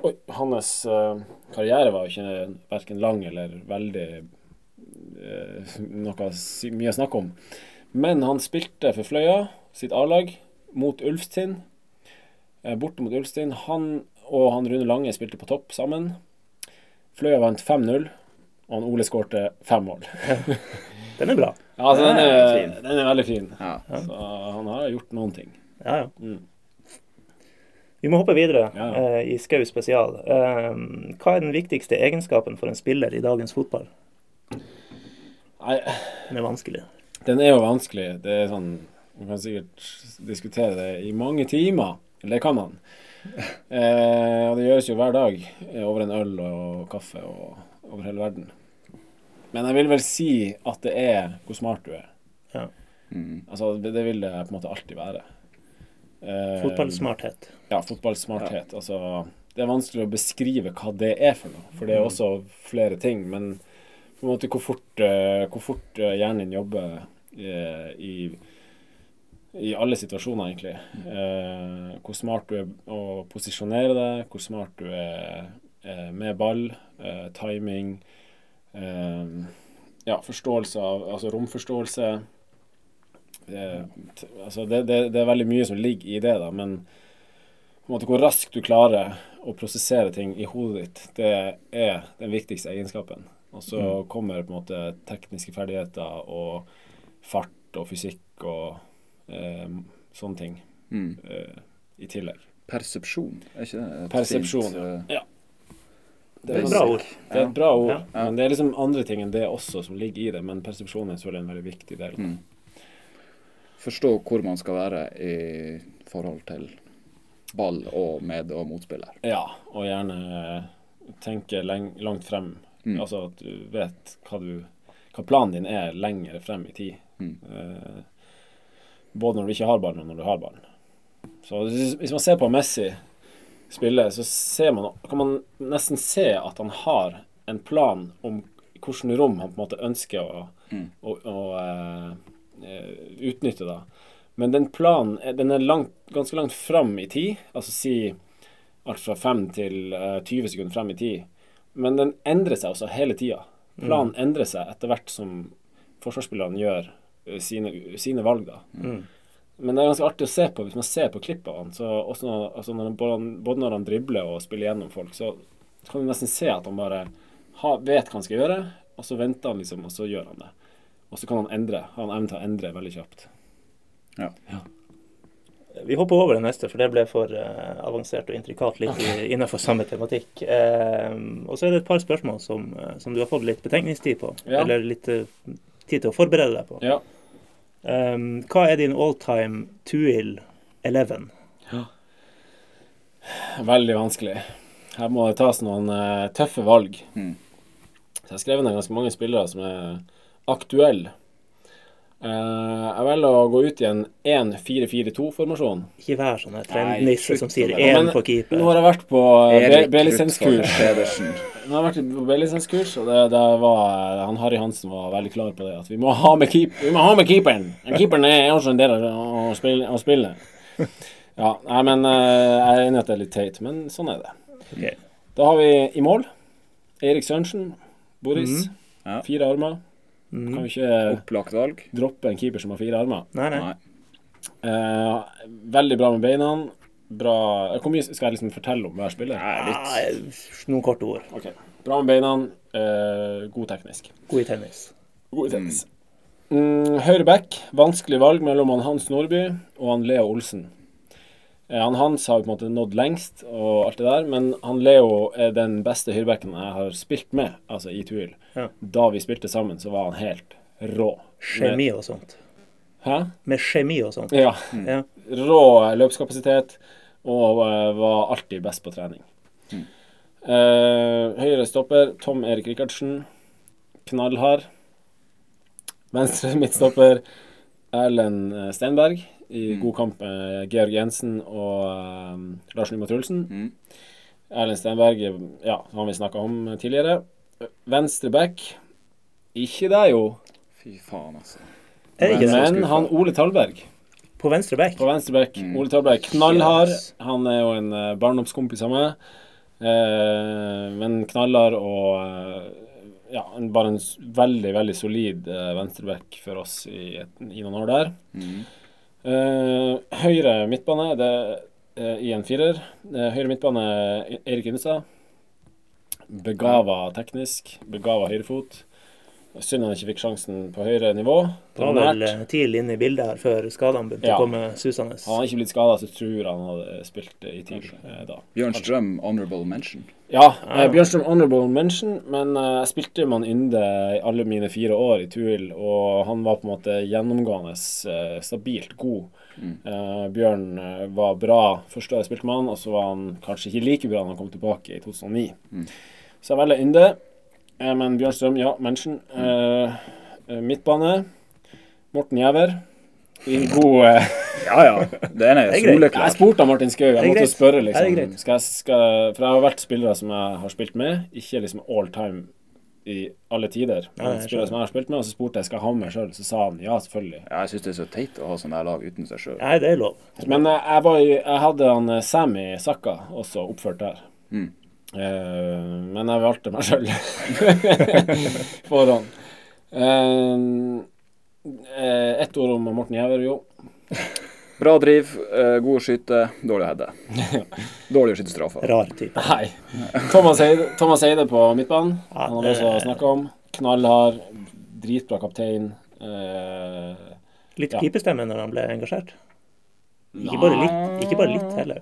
Oi, hans eh, karriere var jo ikke verken lang eller veldig eh, noe mye å snakke om. Men han spilte for Fløya, sitt A-lag, mot Ulfstind. Eh, borte mot Ulfstind. Han og han Rune Lange spilte på topp sammen. Fløya vant 5-0, og han Ole skårte fem mål. [laughs] Den er bra. Ja, altså, den, Den er er, den er veldig fin. Ja. Så han har gjort noen ting. Ja, ja. Mm. Vi må hoppe videre Ja. eh, i Skau spesial. Eh, hva er den viktigste egenskapen for en spiller i dagens fotball? Nei, Den er vanskelig. den er jo vanskelig. Det er sånn Man kan sikkert diskutere det i mange timer. Eller det kan man. Eh, og det gjøres jo hver dag eh, over en øl og kaffe og over hele verden. Men jeg vil vel si at det er hvor smart du er. Ja. Mm. Altså, det vil det på en måte alltid være. Eh, Fotballsmarthet. Ja, fotballsmarthet. Altså, det er vanskelig å beskrive hva det er for noe, for det er også flere ting. Men på en måte hvor fort, eh, hvor fort eh, hjernen din jobber i, i, i alle situasjoner, egentlig. Eh, hvor smart du er å posisjonere deg, hvor smart du er eh, med ball, eh, timing eh, Ja, forståelse av Altså romforståelse. Eh, altså det, det, det er veldig mye som ligger i det, da, men på en måte hvor raskt du klarer å prosessere ting i hodet ditt, det er den viktigste egenskapen. Og så kommer på en måte tekniske ferdigheter og fart og fysikk og sånne ting Mm. eh, i tillegg. Persepsjon, er ikke det et Persepsjon, fint, eh, ja. Det er et bra ord. Det er et bra ord, Ja. Men det er liksom andre ting enn det også som ligger i det. Men persepsjon er selvfølgelig en veldig viktig del. Mm. Forstå hvor man skal være i forhold til ball og med- og motspiller. Ja, og gjerne tenke leng langt frem. Mm. Altså at du vet hva, du, hva planen din er lenger frem i tid. Mm. Eh, både når du ikke har ballen, og når du har ballen. Så hvis man ser på Messi spille, så ser man, kan man nesten se at han har en plan om hvilket rom han på en måte ønsker å, Mm. å, å eh, eh, utnytte. da. Men den planen er- den er langt, ganske langt fram i tid. Altså si alt fra 5 til uh, 20 sekunder frem i tid. Men den endrer seg også hele tida. Planen endrer seg etter hvert som forsvarsspillerne gjør eh, sine, sine valg. da. Mm. Men det er ganske artig å se på hvis man ser på klippet av han. Så også når, altså når han, både, når han dribler og spiller gjennom folk, så kan du nesten se at han bare ha, vet hva han skal gjøre, og så venter han liksom, og så gjør han det. Og så kan han endre. Har han evne til å endre veldig kjapt. Ja. Vi hopper over det neste, for det ble for uh, avansert og intrikat litt i, [laughs] innenfor samme tematikk. Uh, og så er det et par spørsmål som, eh, som du har fått litt betenkningstid på. Ja. Eller litt uh, tid til å forberede deg på. Ja. Eh, hva er din all time Tuil 11? Veldig vanskelig. Her må det tas noen uh, tøffe valg. Mm. Så jeg har skrevet ned ganske mange spillere som er aktuelle. Uh, jeg velger å gå ut i en 1-4-4-2-formasjon. Ikke vær sånn trendnisse som sier én på keeper. Nå har jeg vært på eh, B-lisenskurs. Nå har vært på B-lisenskurs, og det, det var, eh, han Harry Hansen var veldig klar på det. At vi må ha med, keep, vi må ha med keeperen. Keeperen er også en del av å spille. Å spille. Ja, nei, men eh, jeg er enig i at det er litt teit, men sånn er det. Okay. Da har vi i mål Erik Sørensen. Boris. Mhm. Ja. Fire armer. Mhm. Kan jo ikke valg. droppe en keeper som har fire armer. Nei, nei. Nei. Eh, veldig bra med beina. Bra Hvor mye skal jeg liksom fortelle om hver spiller? Nei, litt noen korte ord. Ok. Bra med beina. eh, god teknisk. God i tennis. God i tennis. Mm, høyre back. Vanskelig valg mellom han Hans Nordby og han Leo Olsen. Eh, han Hans har på en måte nådd lengst og alt det der, men han Leo er den beste høyrebacken jeg har spilt med, altså i Tuil. Ja. Da vi spilte sammen, så var han helt rå. Kjemi og sånt. Hæ? Med kjemi og sånt. Ja. Ja. Rå løpskapasitet og eh, var alltid best på trening. Mm. Eh, høyre stopper Tom Erik Rikardsen. Knallhard. Venstre midtstopper Erlend Steinberg. I Mm. god kamp med Georg Jensen og eh, Lars Nymo Trulsen. Mm. Erlend Steinberg, ja, han vi snakka om tidligere. Venstre back Ikke deg, jo. Fy faen, altså. Men han Ole Talberg På venstre back? på venstre back. Mm. Ole Talberg knallhard. Yes. Han er jo en uh, barndomskompis av meg. Eh, men knallhard og eh, ja, en, bare en veldig, veldig solid uh, venstreback for oss i, et, i noen år der. Mm. Eh, høyre midtbane det, eh, i en firer. Eh, høyre midtbane E- Erik Innestad. Begava teknisk. Begava høyrefot. Synd han ikke fikk sjansen på høyere nivå. Det var var vel eh, tidlig inne i bildet her før skadene begynte Ja. å komme susende. Hadde han ikke blitt skada, så tror han hadde spilt i TIL eh, da. Bjørn Strøm, honorable mention. Ja, eh, Bjørnstrøm honorable mention, men eh, jeg spilte man Ynde i alle mine fire år i Tuil, og han var på en måte gjennomgående eh, stabilt god. Mm. Eh, Bjørn eh, var bra første år jeg spilte med han, og så var han kanskje ikke like bra når han kom tilbake i 2009. Mm. Så jeg velger Ynde. Eh, men Bjørnstrøm, ja, mention. Eh, eh, midtbane. Morten Gjæver. I god Ja ja. Det ene er er greit. Jeg spurte Martin Skaug. Jeg måtte spørre, liksom. Skal jeg, skal, for jeg har vært spillere som jeg har spilt med, ikke liksom all time i alle tider. Ja, jeg spillere som jeg har spilt med, og så spurte jeg skal jeg ha med meg sjøl. Så sa han ja, selvfølgelig. Ja, jeg syns det er så teit å ha sånne lag uten seg sjøl. Nei, det er lov. Men jeg, var i, jeg hadde han Sammy Sakka også oppført der. Mm. Eh, men jeg valgte meg sjøl [laughs] foran. Eh, eh, Ett ord om Morten Giæver, jo. Bra driv, eh, god skyte, dårlig heade. [laughs] Dårlig å skyte straffer. Rar type. Nei. Thomas Eide, Thomas Eide på midtbanen. Ja, Han har vi også snakka om. Knallhard, dritbra kaptein. Eh, Litt Ja. pipestemme når han ble engasjert. Ikke bare litt, ikke bare litt heller.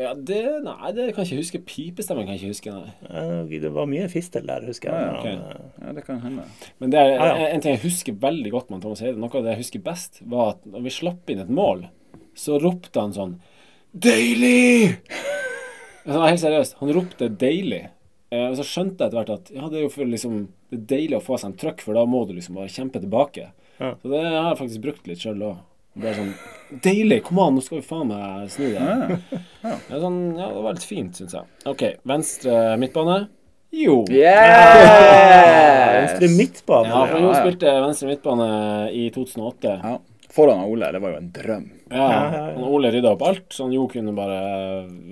Ja, det Nei, det kan jeg ikke huske. Pipestemmen kan jeg ikke huske, nei. Eh, Det var mye fistel der, husker jeg. Ja, ja, når ok. han, eh, Ja, det kan hende. Men det er, ah, ja. En, ting jeg husker veldig godt med Thomas Heide, noe av det jeg husker best, var at når vi slapp inn et mål, så ropte han sånn Deilig! Altså, helt seriøst. Han ropte 'deilig'. Eh, og så skjønte jeg etter hvert at ja, det er jo for liksom Det er deilig å få seg en trøkk, for da må du liksom bare kjempe tilbake. Ja. Så det har jeg faktisk brukt litt sjøl òg. Bare sånn Deilig! Kom an, nå skal vi faen meg snu det. Ja, Det, er sånn, ja, det var litt fint, syns jeg. OK, venstre midtbane. Jo. Yes! Venstre midtbane. Ja, for Jo spilte venstre midtbane i 2008. Ja. Foran Ole, det var jo en drøm. Ja, Ja, ja, ja. Ole rydda opp alt, så han Jo kunne bare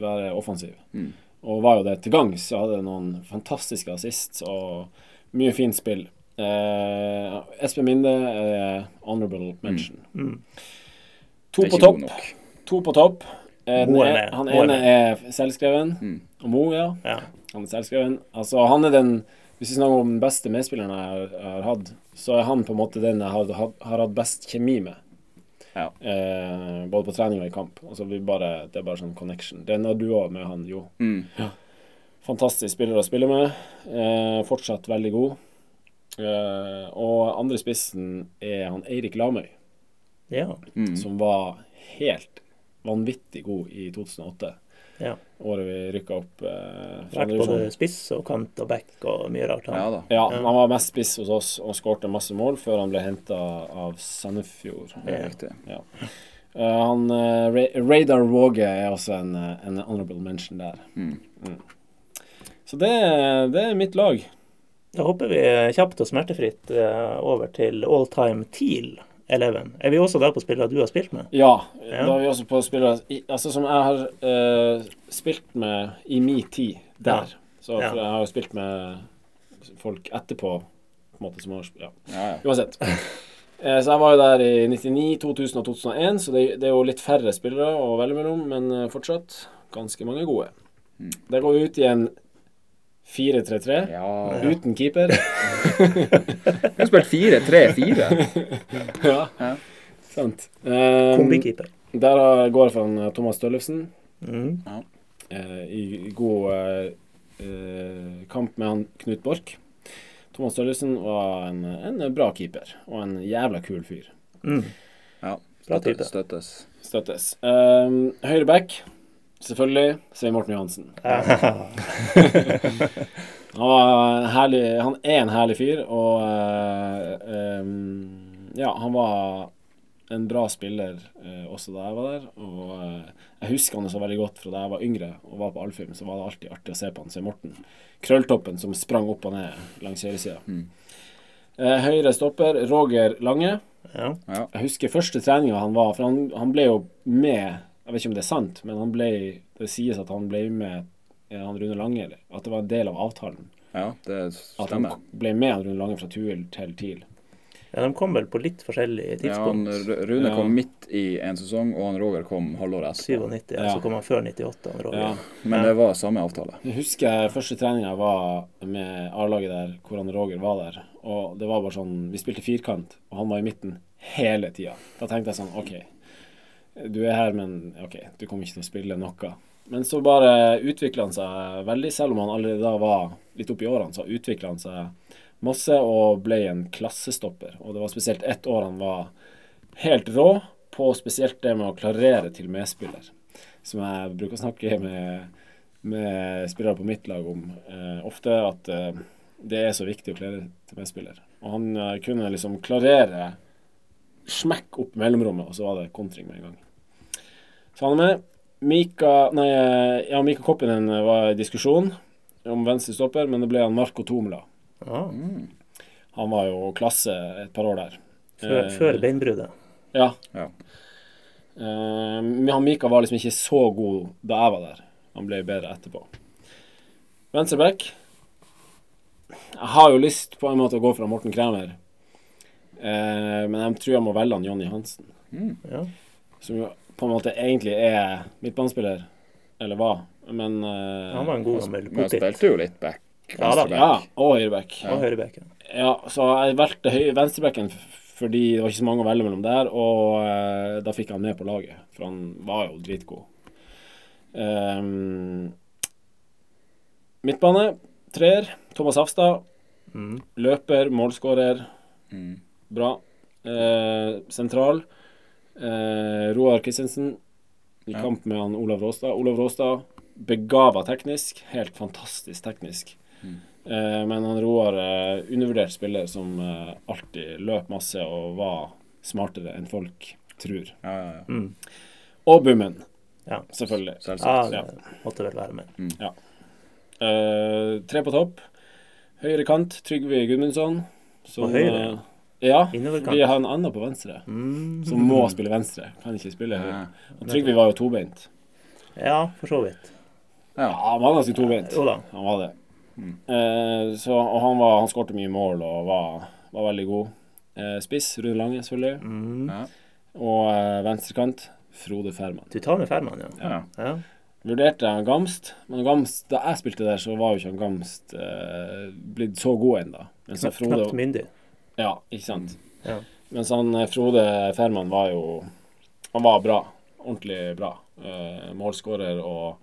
være offensiv. Mm. Og var jo det til gangs. Så hadde noen fantastiske assists og mye fint spill. Eh, Espen Minde er honorable mention. Mm. To er på topp. To på topp. Eh, er, han ene er selvskreven. Mm. Og Mo, ja. Ja. Han er selvskreven. Altså, han er den Hvis vi snakker om den beste medspilleren jeg har, jeg har hatt, så er han på en måte den jeg har, har, har hatt best kjemi med. Ja. Eh, både på trening og i kamp. Altså, vi bare, det er bare sånn connection. Det er når du òg med han, jo. Mm. Fantastisk spiller å spille med. Eh, fortsatt veldig god. Eh, og andre spissen er han Eirik Lamøy, ja. Mm. som var helt vanvittig god i 2008. ja. Året vi rykka opp. Eh, Vært både spiss og kant og back og mye rart. han. Ja da. Ja, han var mest spiss hos oss og skårte masse mål før han ble henta av Sandefjord. Ja. Eh, han, uh, Ra Radar Våge er også en, en honorable mention der. Mm. Så det, det er mitt lag. Da hopper vi kjapt og smertefritt eh, over til all time Teal 11. Er vi også der på spillere du har spilt med? Ja, Ja. da er vi også på spillere altså som jeg har uh, spilt med i min tid der. Så Ja. jeg har jo spilt med folk etterpå, på en måte, som har Ja, Ja, ja. uansett. Eh, så jeg var jo der i 99, 2000 og 2001, så det, det er jo litt færre spillere å velge mellom, men fortsatt ganske mange gode. Mm. Det går ut i en 4-3-3 ja. uten keeper. [laughs] Vi har spilt 4-3-4. [laughs] ja. Ja. Sant. Um, Kombikeeper. der går jeg for eh, Thomas Støllefsen. Mm. eh, i god uh, uh, kamp med han Knut Borch. Thomas Støllefsen var en, en bra keeper, og en jævla kul fyr. Mm. Ja. Bra type. Støttes. Støttes. Um, høyre back, selvfølgelig, Svein Morten Johansen. [laughs] Han, var herlig, han er en herlig fyr, og eh, um, ja, han var en bra spiller eh, også da jeg var der. Og eh, jeg husker han så veldig godt fra da jeg var yngre og var på Alfheim, så var det alltid artig å se på han, Svein Morten. Krølltoppen som sprang opp og ned langs høyresida. Mm. Eh, høyre stopper, Roger Lange. Ja. Ja. Jeg husker første treninga han var, for han, han ble jo med Jeg vet ikke om det er sant, men han ble, det sies at han ble med eh, han Rune Lange, eller at det var en del av avtalen. ja, det stemmer. At han ble med han Rune Lange fra Tuil til TIL. ja, de kom vel på litt forskjellige Ja, han, Rune Ja. kom midt i en sesong, og han Roger kom halvåret etter. 97, ja. Ja. så kom han før 98. Han Roger. Ja. Men det var samme avtale. Jeg husker første treninga var med A-laget der, hvor han Roger var der. Og det var bare sånn Vi spilte firkant, og han var i midten hele tida. Da tenkte jeg sånn OK, du er her, men OK, du kommer ikke til å spille noe. Men så bare utvikla han seg veldig, selv om han allerede da var litt oppi årene, så utvikla han seg masse og ble en klassestopper. Og det var spesielt ett år han var helt rå på spesielt det med å klarere til medspiller. Som jeg bruker å snakke med, med spillere på mitt lag om eh, ofte, at eh, det er så viktig å klarere til medspiller. Og han eh, kunne liksom klarere smekk opp mellomrommet, og så var det kontring med en gang. Så han er med. Mika Nei, ja, Mika Koppinen var i diskusjon om venstre stopper, men det ble han Marco Tomla. Ah, Han var jo klasse et par år der. før, Eh, før beinbruddet. Ja. Ja. Uh, Mika var liksom ikke så god da jeg var der. Han ble bedre etterpå. Venstreback. Jeg har jo lyst på en måte å gå fra Morten Kremer, eh, men jeg tror jeg må velge han Jonny Hansen. Ja. Som jo på en måte egentlig er midtbanespiller, eller hva, men eh, Han var en god gammel han spilte jo litt back. Ja da. Ja, og høyreback. Og høyrebekken. Ja, så jeg valgte venstrebacken fordi det var ikke så mange å velge mellom der, og eh, da fikk jeg han med på laget, for han var jo dritgod. Um, midtbane, treer, Thomas Hafstad. Mm. Løper, målskårer, Mm. Bra. Eh, sentral, eh, Roar Christensen. I Ja. kamp med han Olav Råstad. Olav Råstad, begava teknisk, helt fantastisk teknisk. Mm. Eh, men han Roar eh, undervurdert spiller som eh, alltid løp masse og var smartere enn folk tror. Ja, ja, ja. Mm. Og Bummen, Ja. selvfølgelig. ja, Selvsagt. det måtte vel være med. Eh, tre på topp. Høyre kant, Trygve Gudmundsson. På høyre? Ja, vi har en annen på venstre. Mm. Som må spille venstre. Kan ikke spille høyre. Trygve var jo tobeint. Ja, for så vidt. Ja, han var ganske tobeint. Jo da. Han var det. Mm. Eh, så, og han, var, han skårte mye mål og var, var veldig god. Eh, spiss, Rune Lange, selvfølgelig. Mm. Ja. Og eh, venstrekant, Frode Ferman. Du tar med Ferman, ja. Ja. ja. Vurderte jeg Gamst, men Gamst, da jeg spilte der, så var jo ikke han Gamst eh, blitt så god ennå. Knapt, knapt myndig. Ja, ikke sant. Ja. Mens han eh, Frode Ferman var jo Han var bra. Ordentlig bra. Eh, målskårer og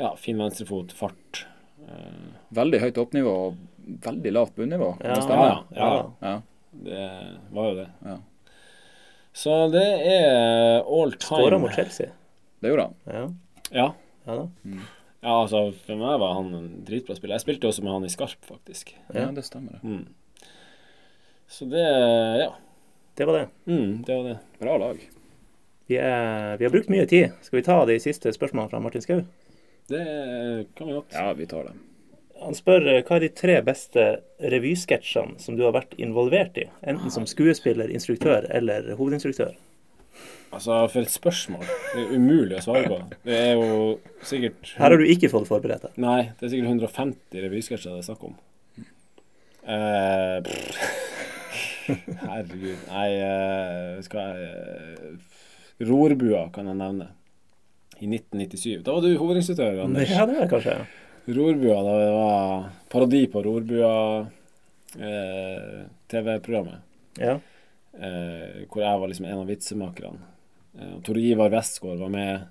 ja, fin venstrefot, fart. Eh, Veldig høyt oppnivå og veldig lavt bunnivå. Ja, Det ja, ja, Ja. det var jo det. Ja. Så det er all Skåra time. mot Chelsea. Det gjorde han. Ja. Ja. ja da. ja, altså for meg var han en dritbra spiller. Jeg spilte også med han i Skarp, faktisk. Ja, det stemmer. det. Mm. Så det Ja. Det var det. Mm, det var det. Bra lag. Vi, er, vi har brukt mye tid. Skal vi ta de siste spørsmålene fra Martin Skau? Det kan vi godt. Ja, vi tar det. Han spør eh, hva er de tre beste revysketsjene som du har vært involvert i? Enten som skuespiller, instruktør eller hovedinstruktør. Altså, for et spørsmål. Det er umulig å svare på. Det er jo sikkert Her har du ikke fått forberedt deg. Nei, det er sikkert 150 revysketsjer det er snakk om. Eh, pff. Herregud. Nei, uh, skal jeg uh, Rorbua kan jeg nevne. I 1997. Da var du hovedinstruktør, Anders. Ja, det var kanskje. Rorbua, da det var parodi på Rorbua eh, TV-programmet. Ja. Eh, hvor jeg var liksom en av vitsemakerne. Eh, Tor Ivar Westgård var med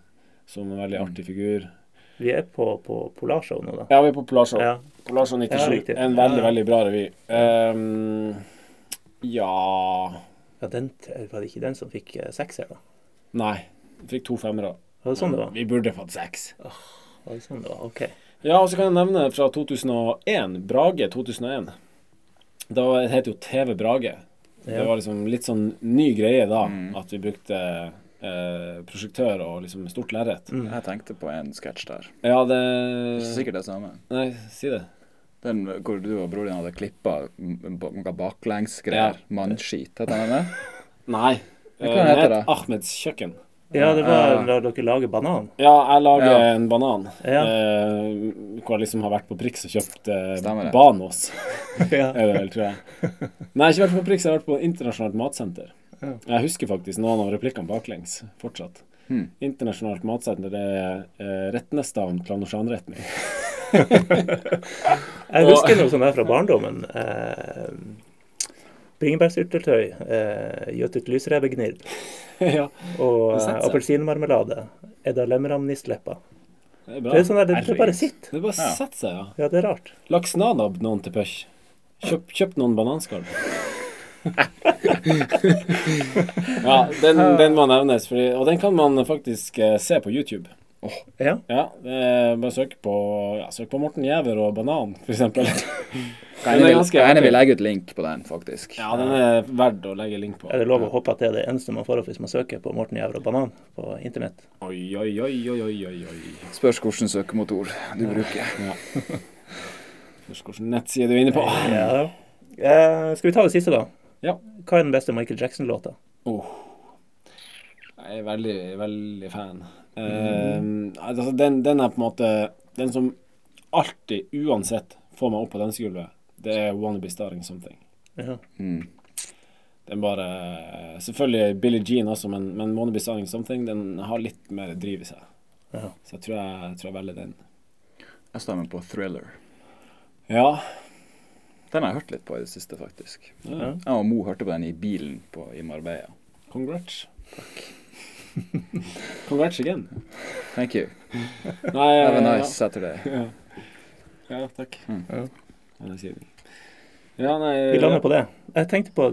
som en veldig artig figur. Vi er på, på Polarshow nå, da. Ja, vi er på Polarshow. Ja. Polarshow 97. Ja, en veldig, veldig bra revy. Ehm, ja ja den, var det ikke den som fikk eh, sekser, da? Nei. Vi fikk to femmere. Var det sånn det var? Vi burde fått seks. Var det sånn det var? OK. Ja, og så kan jeg nevne fra 2001. Brage 2001. Da het jo TV Brage. Det Ja. var liksom litt sånn ny greie da, Mm. at vi brukte eh, prosjektør og liksom stort lerret. Mm. Jeg tenkte på en sketsj der. Ja, det Ikke sikkert det samme. Nei, si det. Den hvor du og broren din hadde klippa noe baklengsgreier. Ja. Mannskit, heter den det? [laughs] Nei. Hva Eh, heter det? Ahmeds kjøkken. Ja, det var da dere lager banan. Ja, jeg lager Ja. en banan. Ja. Eh, hvor jeg liksom har vært på Prix og kjøpt eh, Banos. [laughs] ja. er det vel, tror jeg. Nei, jeg har ikke vært på Prix, jeg har vært på Internasjonalt matsenter. Ja. Jeg husker faktisk noen av replikkene baklengs fortsatt. Hmm. Internasjonalt matsenter, det er eh, Retnesdalen Planosjanretning. [laughs] Jeg husker noe sånt der fra barndommen. Eh, Bringebærsyltetøy, eh, gjøtet lysrevegnirb [laughs] ja, og eh, appelsinmarmelade. Edda lemramnistleppa. det er bra. Det er sånn der, det, det bare sitter. Det bare setter seg, ja. Ja, det er rart. Laksnadab noen til pøsj. Kjøp, kjøp noen bananskall. [laughs] ja, den, den må nevnes, fordi, og den kan man faktisk eh, se på YouTube. Ja. Ja, eh, bare søk på, ja, søk på Morten Giæver og banan, [laughs] Den er vil, legge ut link på den, faktisk. Ja, den er verdt å legge link på. Er det lov å håpe at det er det eneste man får opp hvis man søker på Morten Giæver og banan på internett? Oi, oi, oi, oi, oi, oi. Spørs hvilken søkemotor du bruker. Spørs hvilken nettside du er inne på. Ja. Eh, skal vi ta det siste, da? Ja. Hva er den beste Michael Jackson-låta? Oh. Jeg er veldig, veldig fan. Eh, altså, den, den er på en måte Den som alltid, uansett, får meg opp på dansegulvet, det er 'Wanna Be Starting Something'. Ja. Mm. Den bare Selvfølgelig Billie Jean også, men, men 'Wanna Be Starting Something' den har litt mer driv i seg. Ja. Så jeg tror jeg, jeg tror jeg velger den. Jeg stemmer på Thriller. Ja. Den har jeg hørt litt på i det siste, faktisk. ja. Jeg og Mo hørte på den i bilen på, i Marbella. Congrats. [laughs] Congrats again. Thank you. Nei, Have a ja, nice Saturday. Ja, ja takk. Mm. Ja. Ja, det sier vi. Ja, nei Vi lander på det. Jeg tenkte på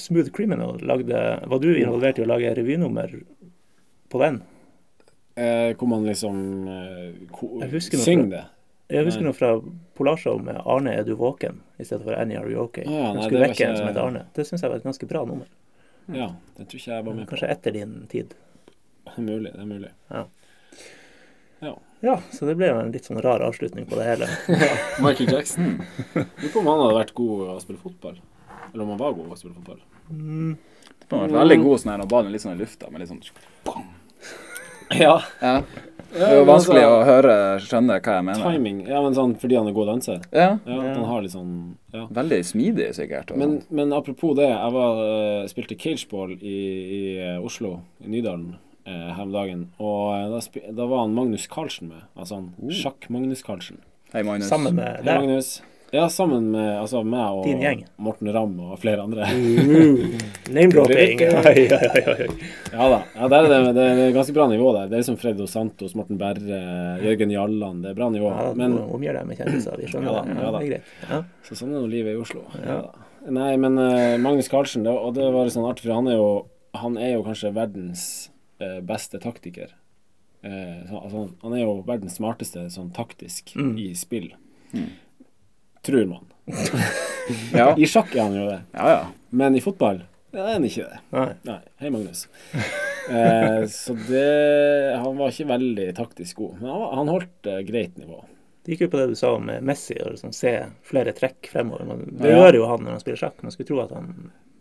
Smooth Criminal. Lagde, var du involvert i å lage revynummer på den? eh, Hvor man liksom eh, ko- Jeg husker noe Syng det. Jeg husker noe fra Polarshow med 'Arne, er du våken?' i stedet for 'Annie, are you okay?' Ja, nei, skulle vekke en ikke- som heter Arne. Det syns jeg var et ganske bra nummer. Ja, det tror ikke jeg var med på. Kanskje etter din tid. Det er mulig. Det er mulig. Ja, Ja, så det ble jo en litt sånn rar avslutning på det hele. [laughs] Michael Jackson. Lurer på om han hadde vært god å spille fotball. Eller om han var god å spille fotball. Mm, Det var veldig god sånn her når ballen litt sånn i lufta, med litt sånn Ja. Ja. Det er jo vanskelig å høre, skjønne hva jeg mener. altså, Timing. Ja, men sånn fordi han er god danser. Ja. Ja, Ja. han har litt sånn Ja. Veldig smidig, sikkert. Men, men apropos det, jeg var, eh, spilte cageball i, i eh, Oslo, i Nydalen, eh, her om dagen. Og eh, da, da var han Magnus Carlsen med. Altså han Sjakk-Magnus Carlsen. Hei, Magnus. sammen med Hei, deg. Magnus. Ja, sammen med altså, meg og Din gjeng. Morten Ramm og flere andre. Name-dropping. Oi, oi. Ja da. Ja, der er det, det, det er ganske bra nivå der. Det er liksom Freddo Santos, Morten Berre, Jørgen Jalland. Det er bra nivå. Ja, Men omgjør deg med kjendiser, vi skjønner Ja da, ja da. det er greit. Ja. Så sånn er nå livet i Oslo. Ja. Ja. da. Nei, men uh, Magnus Carlsen, det, og det var litt sånn artig, for han er jo, han er jo kanskje verdens uh, beste taktiker. Uh, så, altså, han er jo verdens smarteste sånn taktisk Mm. i spill. Mm. Tror man. [laughs] Ja. I sjakk er han jo det, ja, ja. men i fotball ja, er han ikke det. Nei. Nei. Hei, Magnus. Eh, så det Han var ikke veldig taktisk god, men han, han holdt eh, greit nivå. Det gikk jo på det du sa om Messi, å liksom se flere trekk fremover. Man, det Ja. gjør jo han når han spiller sjakk. Man skulle tro at han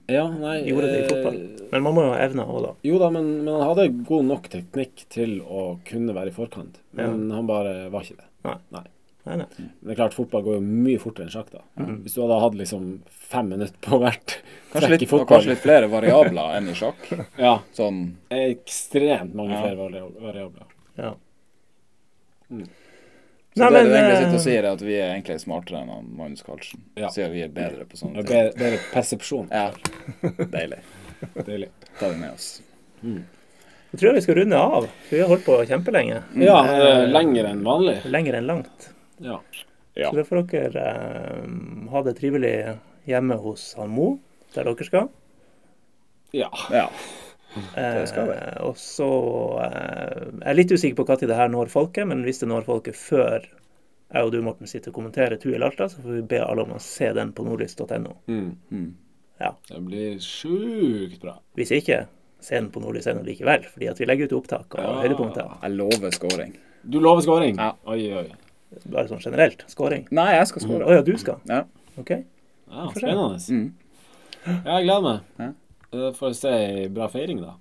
Ja, nei gjorde det i eh, fotball. Men man må jo ha evner òg, da. Jo da, men, men han hadde god nok teknikk til å kunne være i forkant. Men han bare var ikke det. Nei, nei. Det er klart, fotball går jo mye fortere enn sjakk, da. Mm. Hvis du hadde hatt liksom fem minutter på hvert Kanskje trekk litt, i og fotball kanskje litt flere variabler enn i sjakk. [laughs] Ja, Sånn ekstremt mange Ja. flere variabler. Ja. Mm. Så Nei, det men, du egentlig eh, sitter og sier, er at vi er egentlig smartere enn han Magnus Carlsen. Ja. Siden vi er bedre på sånne ting. bedre, bedre persepsjon. Ja. Deilig. Deilig. Ta det med oss. Jeg tror jeg vi skal runde av. Vi har holdt på kjempelenge. Ja, eh, lenger enn vanlig. Lenger enn langt. Ja. Ja. Så da får dere eh, ha det trivelig hjemme hos han Mo, der dere skal. ja. Ja. Det skal vi. og så eh, Jeg er litt usikker på når det her når folket, men hvis det når folket før jeg og du, Morten, sitter og kommenterer Tuil Alta, så får vi be alle om å se den på nordlys.no. Mm. Mm. Det blir sjukt bra. Hvis ikke, se den på nordlys.no likevel, fordi at vi legger ut opptak og Ja. høydepunkter. Jeg lover scoring. Du lover scoring? Ja. Oi, oi. Bare sånn generelt. Skåring? Nei, jeg skal Å score. ja, du skal? Ja. OK. Ja, spennende. Mm. Ja, jeg gleder meg. Ja. Eh, Får jeg se ei bra feiring, da.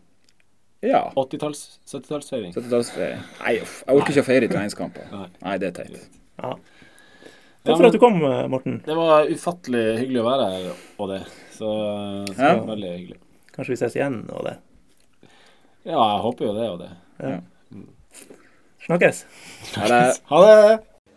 Ja. 80-talls, 70-tallsfeiring. 70-tallsferie. Nei, uff. Jeg orker ikke å feire i treningskamper. Nei. Nei, det er teit. Ja. Ja, Takk for at du kom, Morten. Det var ufattelig hyggelig å være her, og det. Så, så Ja. det var veldig hyggelig. Kanskje vi ses igjen og det. Ja, jeg håper jo det og det. Ja. Snakkes. Ha det. Ha det!